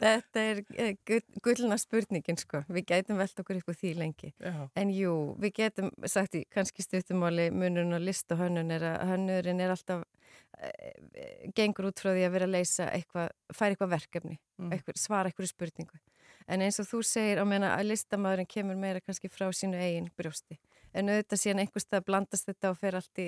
Þetta er eh, gull- gullna spurningin sko. Við gætum velt okkur á því lengi. Já. En jú, við getum sagt í kannski stuttumáli munun og list og hönnun er að hönnurinn er alltaf eh, gengur út frá því að vera að leysa eitthvað, færa eitthvað verkefni, Mm. eitthvað, svara eitthvað spurningu. En eins og þú segir á meina að listamæðurinn kemur meira kannski frá sínu eigin brjósti. En auðvitað síðan einhvers stað blandast þetta og fer allt í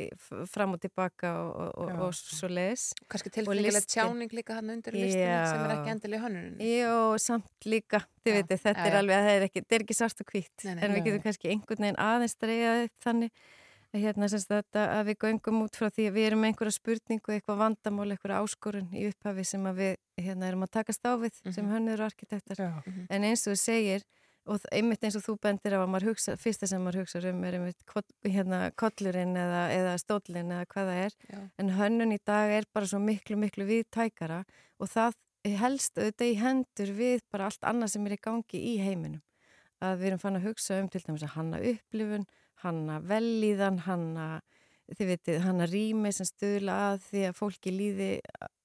fram og tilbaka og, og, og, svo leiðis. Kannski tilfengilegt tjáning líka hann undir listinni sem er ekki endilega í hönnuninni. Jó, samt líka, þið Já, veitir, þetta já, er já. alveg að það er ekki, ekki svart og hvitt, en við getum kannski einhvern veginn aðeins dreyjaði þannig að hérna semst þetta að við göngum út frá því að við erum með einhverja spurningu, eitthvað vandamál, einhverja áskorun í upphafi sem að við hérna erum að takast á við sem Mhm. hönnur og arkitektar. Mhm. En eins og þú segir, og einmitt eins og þú bendir á að maður hugsa, fyrsta sem maður hugsa um er einmitt koll, hérna, kollurinn eða, eða stóllinn eða hvað það er. Já. En hönnun í dag er bara svo miklu, miklu viðtækara og það helst auðvitað í hendur við bara allt annað sem er í gangi í heiminum. Að við erum fann að hugsa um til dæmis að hanna upplifun, hanna vellíðan, hanna, þið veitir, hanna rými sem stuðla að því að fólki líði,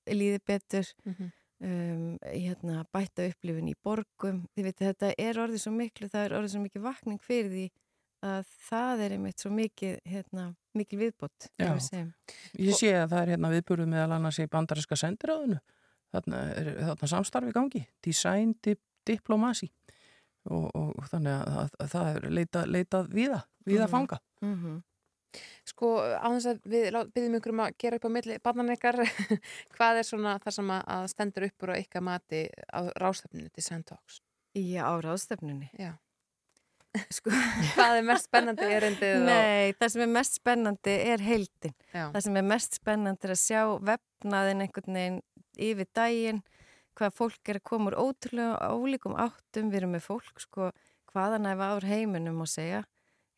líði betur, Mhm. um, hérna, bæta upplifun í borgum. Þið veitir, þetta er orðið svo miklu, það er orðið svo mikið vakning fyrir því að það er einmitt svo mikið, hérna, mikil viðbót. ef Já. Ég sé að það er hérna viðburðu meðal annars í bandariska sendiráðinu. Þarna er þarna samstarfi gangi. Design dip, diplomasi. Og, og þannig að, að, að það er leitað leita víða, víða Mhm. fanga. Mhm. Sko á þess að við byggjum ykkur um að gera upp á milli barnan ykkar, [LAUGHS] hvað er svona það sem að stendur upp úr á ykkar mati á rástefninu Design Talks? Já, á ráðstefnunni. Já. [LAUGHS] Sko. Hvað er mest spennandi erindið? og- Nei, það sem er mest spennandi er heildin. Já. Það sem er mest spennandi er að sjá vefnaðin einhvern veginn yfir daginn, hvað fólk er að koma úr ótrúlega ólíkum áttum, við erum með fólk, sko, hvaðan efa ár heiminum að segja,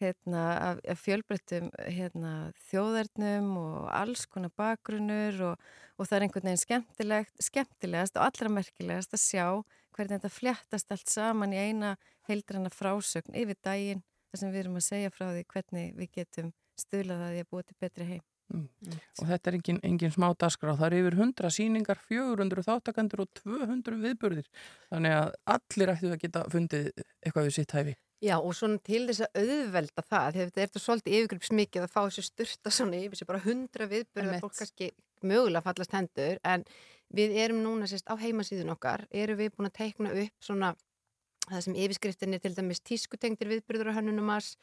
hérna, af, af fjölbreyttum hérna, þjóðarnum og alls konar bakgrunnur og, og það er einhvern veginn skemmtilegt, skemmtilegast og allra merkilegast að sjá hvernig þetta fléttast allt saman í eina heildranna frásögn yfir daginn þar sem við erum að segja frá því hvernig við getum stuðlað að því að búa til betri heim. Mm. Og þetta er engin, engin smá dagskrá. Það er yfir 100 síningar, 400 þáttakandur og 200 viðburðir. Þannig að allir ættu að geta fundið eitthvað við sitt hæfi. Já, og svona til þess að auðvelda það, að þetta er þetta svolítið yfirgripsmikið að fá þessu styrta svona yfir sér bara hundra viðbyrða Einmitt. fólk kannski mögulega fallast hendur, en við erum núna sérst á heimasíðun okkar, erum við búin að teikna upp svona það sem yfirskriftin er til dæmis tískutengtir viðbyrður á hönnunumars,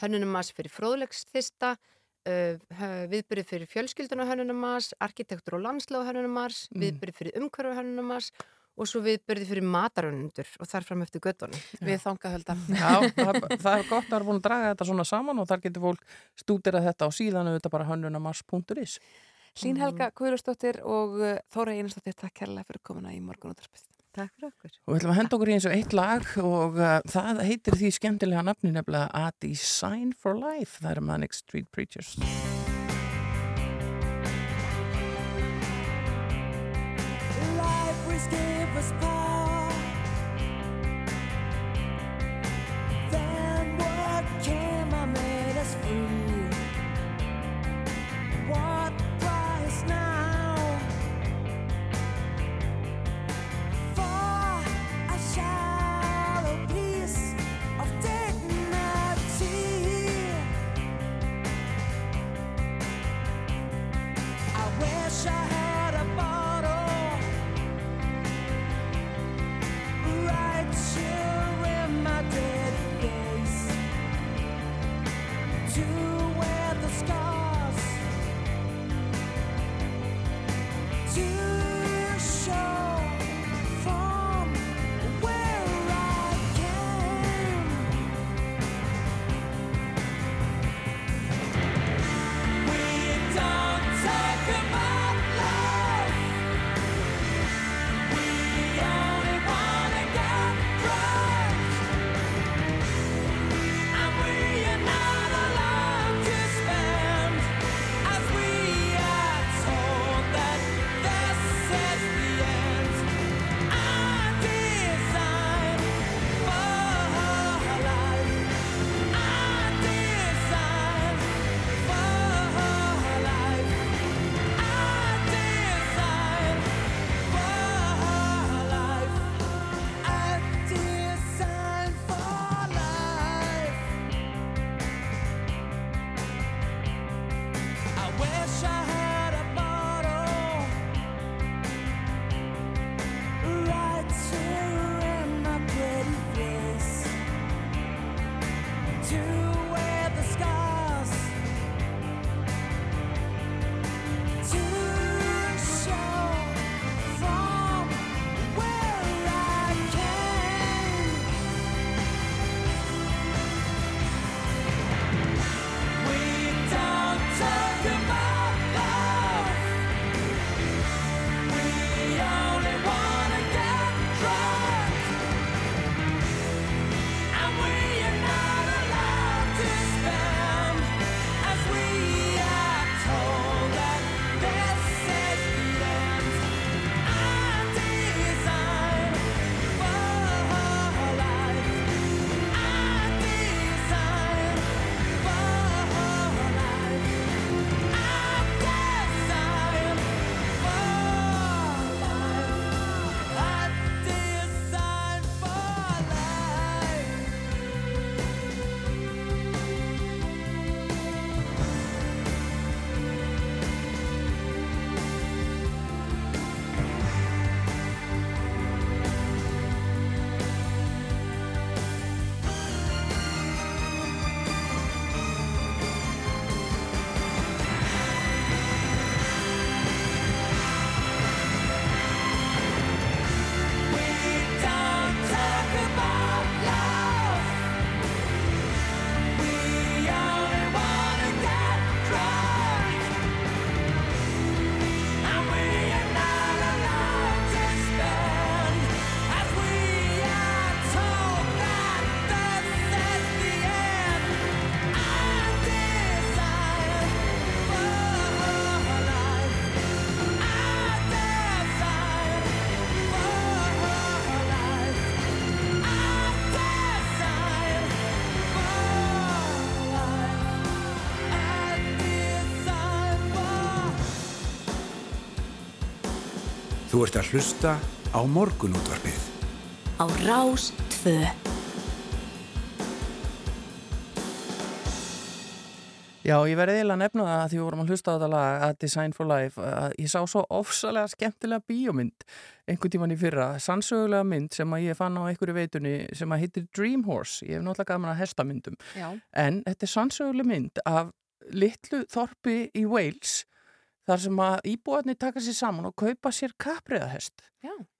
hönnunumars fyrir fróðlegsþista, uh, viðbyrði fyrir fjölskyldun á hönnunumars, arkitektur og landslega á hönnunumars, Mm. viðbyrði fyrir umhverfu á hönnunumars og svo viðbyrði fyrir matarönnundur og þar fram eftir göttunum. Við þangað hölda. Já, það, það er gott að vera búin að draga þetta svona saman og þar getur fólk stúdirað þetta á síðan auðvitað bara hönnunamars.is. Hlín Helga Guðlustóttir og uh, Þóra Einarsdóttir, takk kærlega fyrir komuna í morgun útdarpið. Takk fyrir okkur. Og við ætlum að henda okkur í eins og eitt lag og uh, það heitir því skemmtilega nafni nefnilega A Design for Life. Það er Manic Street Preachers. Life was give us power. Þú ert að hlusta á morgunútvarpið. Á Rás 2. Já, ég verði eiginlega að nefna það að því við vorum að hlusta á þetta lag að Design for Life að ég sá svo ofsalega skemmtilega bíómynd einhvern tíman í fyrra, sannsögulega mynd sem að ég fann á einhverju veitunni sem að heitir Dream Horse, ég hef náttúrulega gaman að hestamyndum Já. en þetta er sannsögulega mynd af litlu þorpi í Wales þar sem að íbúarnir taka sér saman og kaupa sér kapriðahest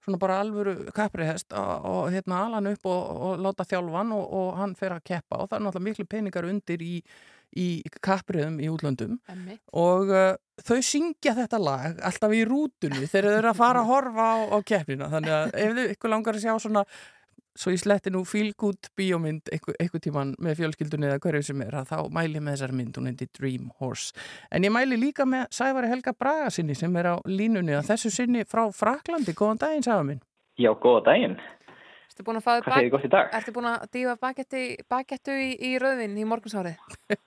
svona bara alvöru kapriðahest og, og hérna ala hann upp og, og láta þjálfan og, og hann fer að keppa og það er náttúrulega miklu peningar undir í, í kapriðum í útlöndum. Einmitt. og uh, þau syngja þetta lag alltaf í rútunni þegar þau eru að fara að horfa á, á keppnina. Þannig að ef þau ykkur langar að sjá svona svo ég sletti nú good bíómynd einhver tíman með fjölskyldunni eða hverju sem er að þá mæli með þessari mynd hún heiti Dream Horse. En ég mæli líka með Sævari Helga Braga sinni sem er á línunni að þessu sinni frá Fraklandi, góðan daginn Sævar minn. Já, góða daginn. Ertu búin að fá þér Hvað segir þið gott í dag? Ertu búin að dífa bakettu, bakettu í, í rauðin í morgunsárið?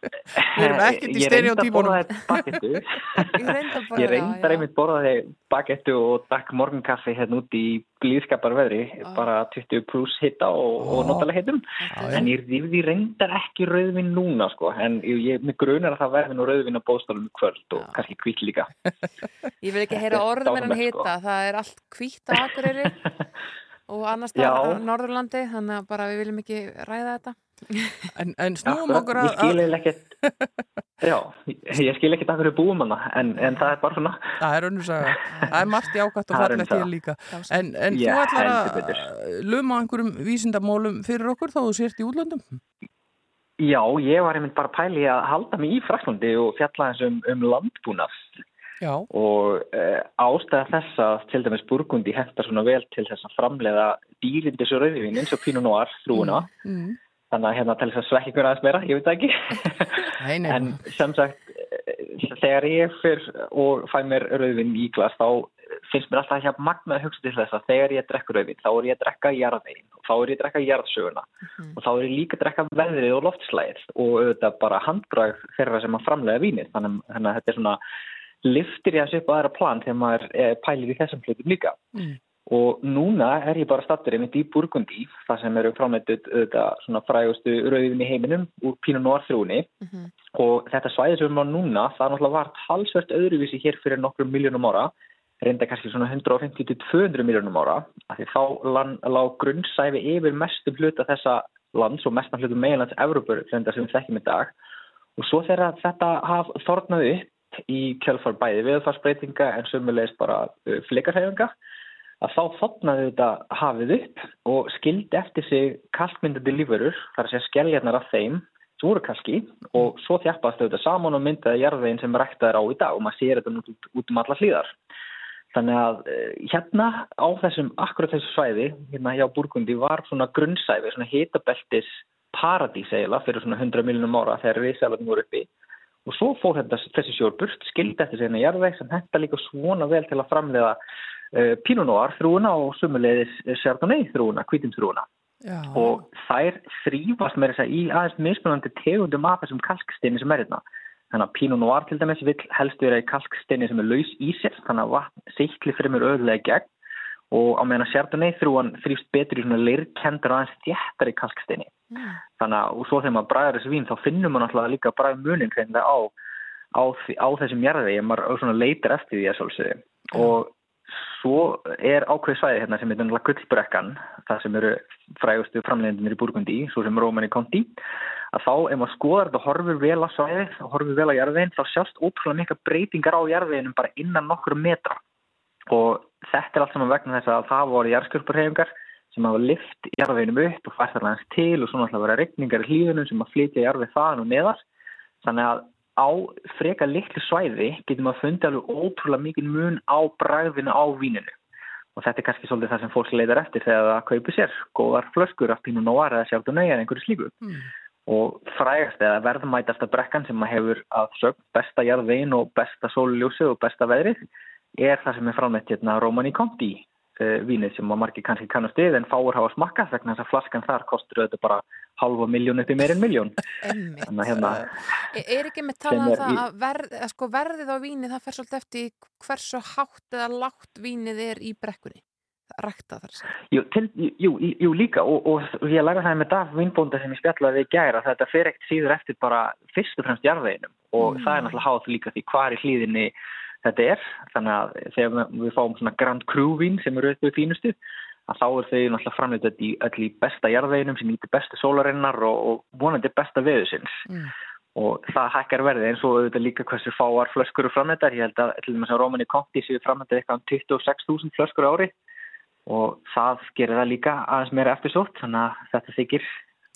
[LAUGHS] Við erum ekkert í [LAUGHS] Ég reyndi að stereotípunum. borða þetta bakettu. Ég reyndi að borða Ég einmitt borðaði bakettu og dakk morgunkaffi hérna út í blíðskaparveðri, bara 20 pluss hitta og, og notalega hittum. En ég rýfði reyndar ekki rauðvin núna sko, en ég, ég mig grunar að það verði nú rauðvin á bóðstólum í kvöld og kannski kvitt líka. Ég vil ekki heyra orðum en sko. það er allt hvítt á Akureyri [LAUGHS] og annars Já. á Norðurlandi, þannig að bara við viljum ekki ræða þetta. [LAUGHS] En, en snúum Akkurat, okkur Ég að... skil eiginlega ekkert, [LAUGHS] já, ég skil ekkert af hverju búum hana, en, en það er bara svona. Það er saga. Það er margt jákvæmt og hér saga. líka. Já, En, en Já, þú ætlar að luma einhverjum vísindamólum fyrir okkur þá þú sért í útlöndum? Já, ég var einmitt bara að pæli að halda mig í Fraklandi og fjalla eins um, um landbúnað Já. og uh, ástæða þess að til dæmis Burgundi hentar svona vel til þess að framleiða dýrindis og rauðvin eins og Pinot Noir þrúuna Mm. þannig að hérna þess að svekja ykkur aðeins meira, ég veit ekki Nei, nei. en sem sagt eh, þegar ég fyrr og fæ mér rauðvin í glas þá finnst mér alltaf hjá magna að hugsa til þess að þegar ég drekka rauðvin þá er ég að drekka jarðvegin og þá er ég að drekka jarðsöguna og þá er ég líka að drekka veðrið og loftslæðið og auðvitað bara handbrag þeirra sem að framlega þannig, þannig að þetta er svona liftir ég þessu upp á aðra plan þegar maður eh, pælir í þessum hlutum líka. Mm. og núna er ég bara stattur einmitt í Burgundi þar sem eru auðvitað svona frægustu rauðin í heiminum úr Pinot Noir þrúni og þetta svæði sem við á núna það náttúrulega var talsvert öðruvísi hér fyrir nokkrum miljónum ára reynda kannski svona 150-200 miljónum ára af því þá lan- lá grunnsæfi yfir mestum hluta þessa lands og mestan hluta meginlands reynda sem þekkjum í dag. Og svo þegar þetta haf þornaði upp í kjölfar bæði viðfarsbreytinga en sömulegist bara uh, flikarhefinga að þá þotnaði þetta hafið upp og skildi eftir sig kalkmyndandi lífurur, þar að segja skelljarnar af þeim sem voru kalki og svo þjappast þetta saman og myndaði jarðveginn sem ræktaði á í dag og maður sér þetta nú út, út um alla hlýðar. Þannig að eh, hérna á þessum, akkurat þessu svæði, hérna hjá Burgundi var svona grunnsæfi, svona hitabeltis paradís eiginlega fyrir svona 100 miljonum ára þegar risalarnir voru uppi og svo fór þetta, þessi sjór burt, skildi eftir sig hérna jarðveg sem henda líka svona vel til að framleiða uh, Pinot Noir þrúuna og sumulegðis Chardonnay þrúuna, hvítum þrúuna og þær þrýfast með þess að í aðeins mismunandi tegundum af þessum kalksteini sem er hérna. Þannig að Pinot Noir til dæmis vill helst vera í kalksteini sem er laus í sér, þannig að vatn siktli fremur öðlega í gegn og á meðan að Chardonnay þrúan þrýfst betur í svona leirkendur aðeins þjættari kalksteini. Þannig að og svo þegar maður bræður þessu vín þá finnum maður náttúrulega líka bræður munin hreinlega á, á, á þessum jarðvegi, maður svona leitar eftir því að svolsögðu. Og svo er ákveð svæði hérna sem er náttúrulega gullbrekkan, það sem eru frægustu framleiðinir í Burgundi, svo sem Róman í Konti, að þá ef maður skoðar þetta og horfir vel á svæðið og horfir vel á jarðveginn, þá sjást ótrúlega mikla breytingar á jarðveginum bara innan nokkur metra. Og þetta er allt saman vegna þess að það voru jarðskjörpurhefingar sem hafa lift jarðveginum upp og fært það langs til og svona alltaf vera regningar í hlýðunum sem að flytja jarðveg þaðan og neðar. Þannig að á freka litlu svæði getur maður fundið alveg ótrúlega mikið mun á bragðinu á víninu. Og þetta er kannski svolítið það sem fólk leitar eftir þegar það kaupir sér góðar flöskur af Pinot Noir eða Chardonnay eða einhverju slíku. Og frægast eða verðmætasta brekkan sem hefur að sögn besta jarðvegin og besta sólljósið og besta veðrið er það sem er framleitt hérna Romani Conti uh, vínið sem að margir kannski kannast við en fáur hafa smakkað vegna þess að flaskan þar kostur auðvitað bara halva miljón upp í meirinn miljón. Þannig að hérna, Er, er ekki með talað um er það að verð, að sko verðið á víni það fer svolítið eftir hversu hátt eða lágt vínið er í brekkunni? Rækta þar. Jú, til, jú, jú, líka og, og ég læra það með Daf Vínbónda sem ég spjallaði við í gæra þetta fer ekkert síður eftir bara fyrst og fremst jarðveginum og það er náttúrulega háð líka því hvar í hlýðinni þetta er. Þannig að þegar við- fáum svona Grand Cru vín sem eru við fínustu að þá er þau náttúrulega framleitt í öll í besta jarðveginum sem nýtir bestu sólarinnar og, og vonandi besta veðusins og það hækkar verði eins og auðvitað líka hversu fáar flöskur eru framleitar ég held að til dæmis að Rómani Conti séu framleitar eitthvað um 26.000 flöskur ári. Og það gerir það líka aðeins meira eftirsótt þannig að þetta þykir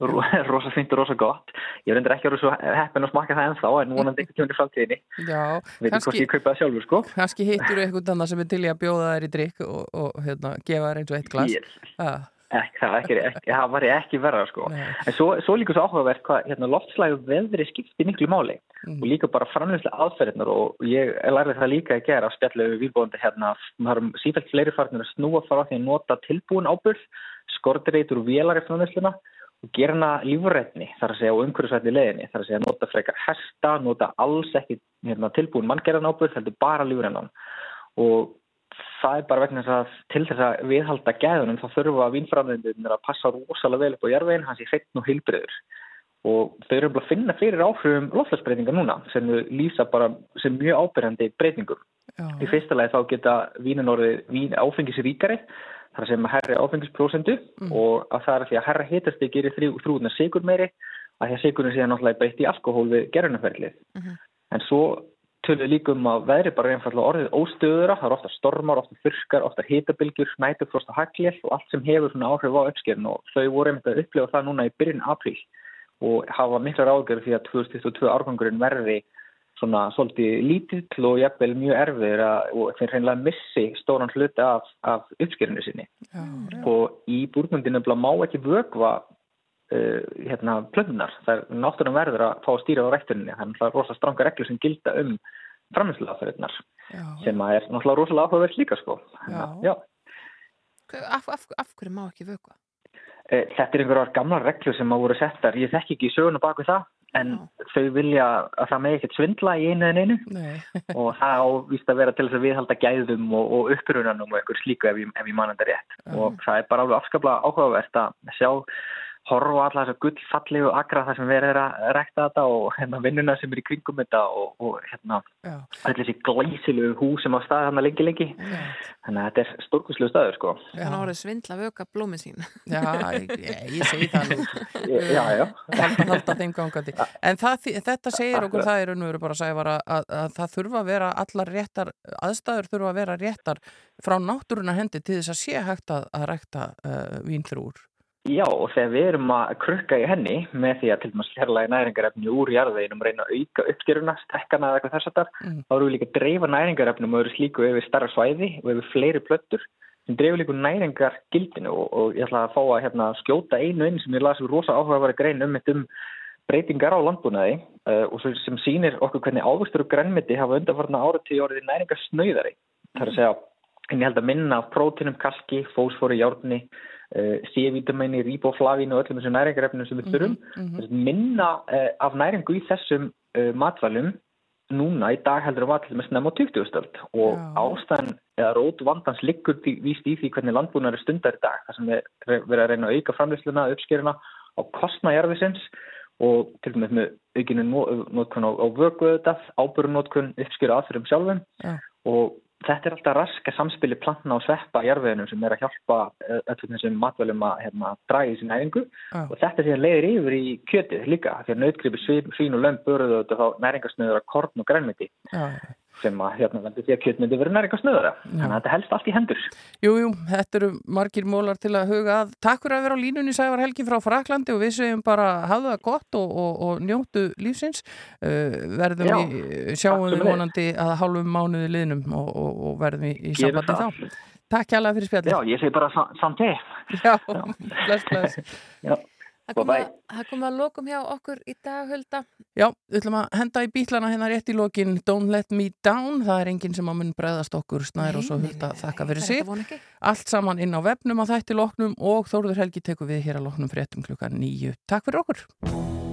[LAUGHS] rosa fint og rosa gott. Ég reyndir ekki að vera svo heppin að smakka það ennþá en vonandi ekki tjónir framtíðinni. Já, veit ekki hvort ég kaupa það sjálfur sko. kannski hittur eitthvað annað sem er til í að bjóða þær í drikk og, og hérna, gefa þær eins og eitt glas. Yes. Ah, Ekki, það, ekki, ekki, [LAUGHS] það var ekki verra sko. en svo, svo líka svo áhugavert hvað hérna, loftslægu veðri skipti miklu máli. Og líka bara framleyslega aðferðnar og ég lærði það líka að gera að spjalla við výrbóðandi hérna það erum sífælt fleiri farnir að snúa fara því að nota tilbúin ábyrð skortireitur og vélar í framleysluna og gera hana lífrætni þar að segja á umhverfisvætni leðinni þar að segja nota frekar hesta, nota alls ekki hérna, tilbúin manngerðan ábyrð heldur bara lífrænan. Og það er bara vegna þess að til þess að viðhalda gæðunum þá þurfa vínframleiðinir að passa rosalega vel upp á jarðveginn, hans í hreitn og hilbriður og þau eru bara að finna fyrir áhrifum loftlagsbreytinga núna sem lýsa bara sem mjög ábyrjandi breytingum. Í fyrsta lagi þá geta vínin orðið vín áfengisríkari þar sem herri áfengisprósendu og að það er því að herra hitasti gerir þrjúðna sigur meiri að því að sigurinn síðan náttúrulega breytt í alkohól við gerunarferðlið. En svo tölur líka um að veðri bara einfallega orðið óstöðura, það er ofta stormar, ofta þurskar, ofta hitabilgjur, nætufrost og hagljel og allt sem hefur svona áhrif á uppskerun og þau voru einmitt að upplifa það núna í byrjun apríl og hafa mikla ráðgjörð því að 2022 árgangurinn verði svona svolítið lítill og jafnvel mjög erfiður að, og þeir reynilega missi stóran hluti af, af uppskerinu sinni já, og í búrmundinu má ekki vögva uh, hérna plöndunar, það er náttúrulega verður að fá að stýra á rættuninni, það er náttúrulega rosalega stranga reglur sem gilda um framhersluðaferðnar sem er náttúrulega rosalega áhugavert líka sko. Já. Já. Af, af, af hverju má ekki vökva? Eh, Þetta er einhverjar gamla reglur sem að voru settar, ég þekki ekki söguna bak við það, en þau vilja að það með ekkert svindla í einu en einu [LAUGHS] og það ávist að vera til þess að viðhalda gæðum og, og upprunanum og einhver slíku ef ég, ég man þetta rétt. Og það er bara alveg afskaplega áhugavert að sjá horfa á alla þessa gullfallegu agra þar sem verið er að rekta þetta og hérna vinnuna sem er í kringum þetta og, og hérna Já. allir þessi glæsilegu hús sem á staði hann lengi lengi þannig að þetta er stórkuslegu staður sko Þannig að orðið svindla vöka blómið sín. Já, ég, ég segi það nú. Já, já. Halda, halda þeim gangandi. En það, þetta segir okkur það er unnveru bara að segja að, að, að það þurfa að vera allar réttar, aðstæður þurfa að vera réttar frá náttúruna hendi til þess að sé hægt að, að rekta uh, vínþrúr. Já, og þegar við erum að krukka í henni með því að til dæmis hérlega næringarefni úr jarðveginum reyna að auka uppgeruna, stekkana eða eitthvað þess að þar, Mm. þá erum við líka að dreifa næringarefnum og eru slíku yfir starra svæði og yfir fleiri plöttur sem dreifur líka næringargildinu og, og ég ætla að fá að hérna, skjóta einu inn sem ég las við rosa áhugaverða grein um mitt um breytingar á landbúnaði uh, og sem sýnir okkur hvernig ávöxtur og grænmiti hafa undanfarna áratíð orðið næringarsnauðari. Það er að segja, en ég held að minna af prótinum, kalki, fósfóri, járni, C-vitamini, riboflavin og öllum þessum næringarefnum sem við þurfum. Mm Minna uh, af næringu í þessum uh, matvælum núna í dag heldur að til þess nefn á 20. stöld og ástæðan eða rót vandans liggur víst í því hvernig landbúnar er stundar í dag þar sem við verðum að reyna að auka framlýsluna, uppskeruna á kostnajarðisins og til dæmis með aukinu nótkun á, á vöku auðvitað, ábyrjunótkun, uppskjöru aðfyrum sjálfum Já. og þetta er alltaf raska samspili plantna og sveppa í jarðveginum sem er að hjálpa eh, öllum þessum matvælum að hérna, draga í sín næringu Já. og þetta síðan leiðir yfir í kjötið líka því að nautgripi svín, og lömb böruðu þetta þá næringarsnöður að korn og grænmiti Já. Sem að hérna veldur því að kjöt myndi verið næringarsnöðara þannig að þetta helst allt í hendur Jú, jú, þetta eru margir mólar til að huga að. Takk fyrir að vera á línunni Sævar Helgi frá Fraklandi og við segjum bara hafa það gott og, og, og njóttu lífsins. Uh, verðum Já, í, sjáum við vonandi að hálfum mánuði liðnum og, og, og verðum í, í sambandi þá. Takk hjá fyrir spjallið. Já, ég segi bara sam- samt þig Já, [LAUGHS] bless, bless. Já. Það kom að- að lokum hjá okkur í dag, Hulda. Já, við ætlum að henda í bílana hérna rétt í lokin Don't Let Me Down, það er enginn sem að mun bregðast okkur snær og svo hulda þakka fyrir er vona ekki. allt saman inn á vefnum á þætti loknum og Þórður Helgi tekur við hér að loknum fréttum klukkan nýju. Takk fyrir okkur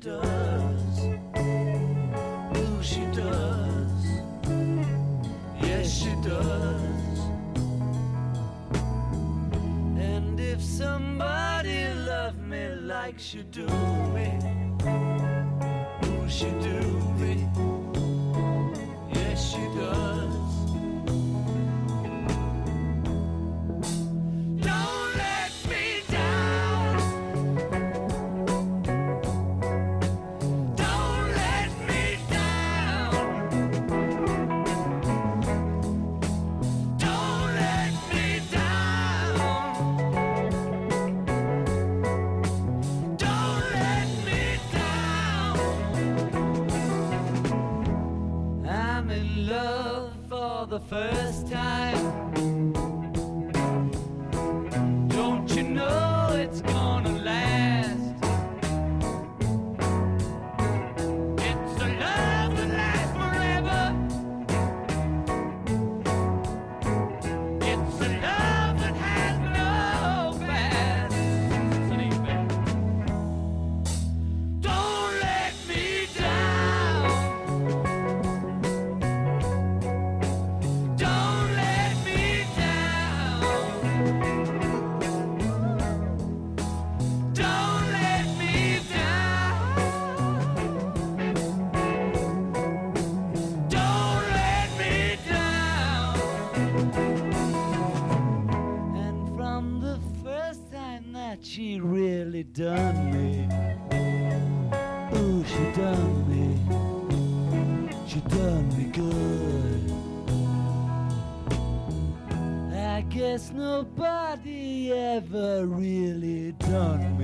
does. Ooh, she does. Yes, she does. And if somebody loved me like she do me, ooh, she do me. Yes, she does. Don't the first time. never really done.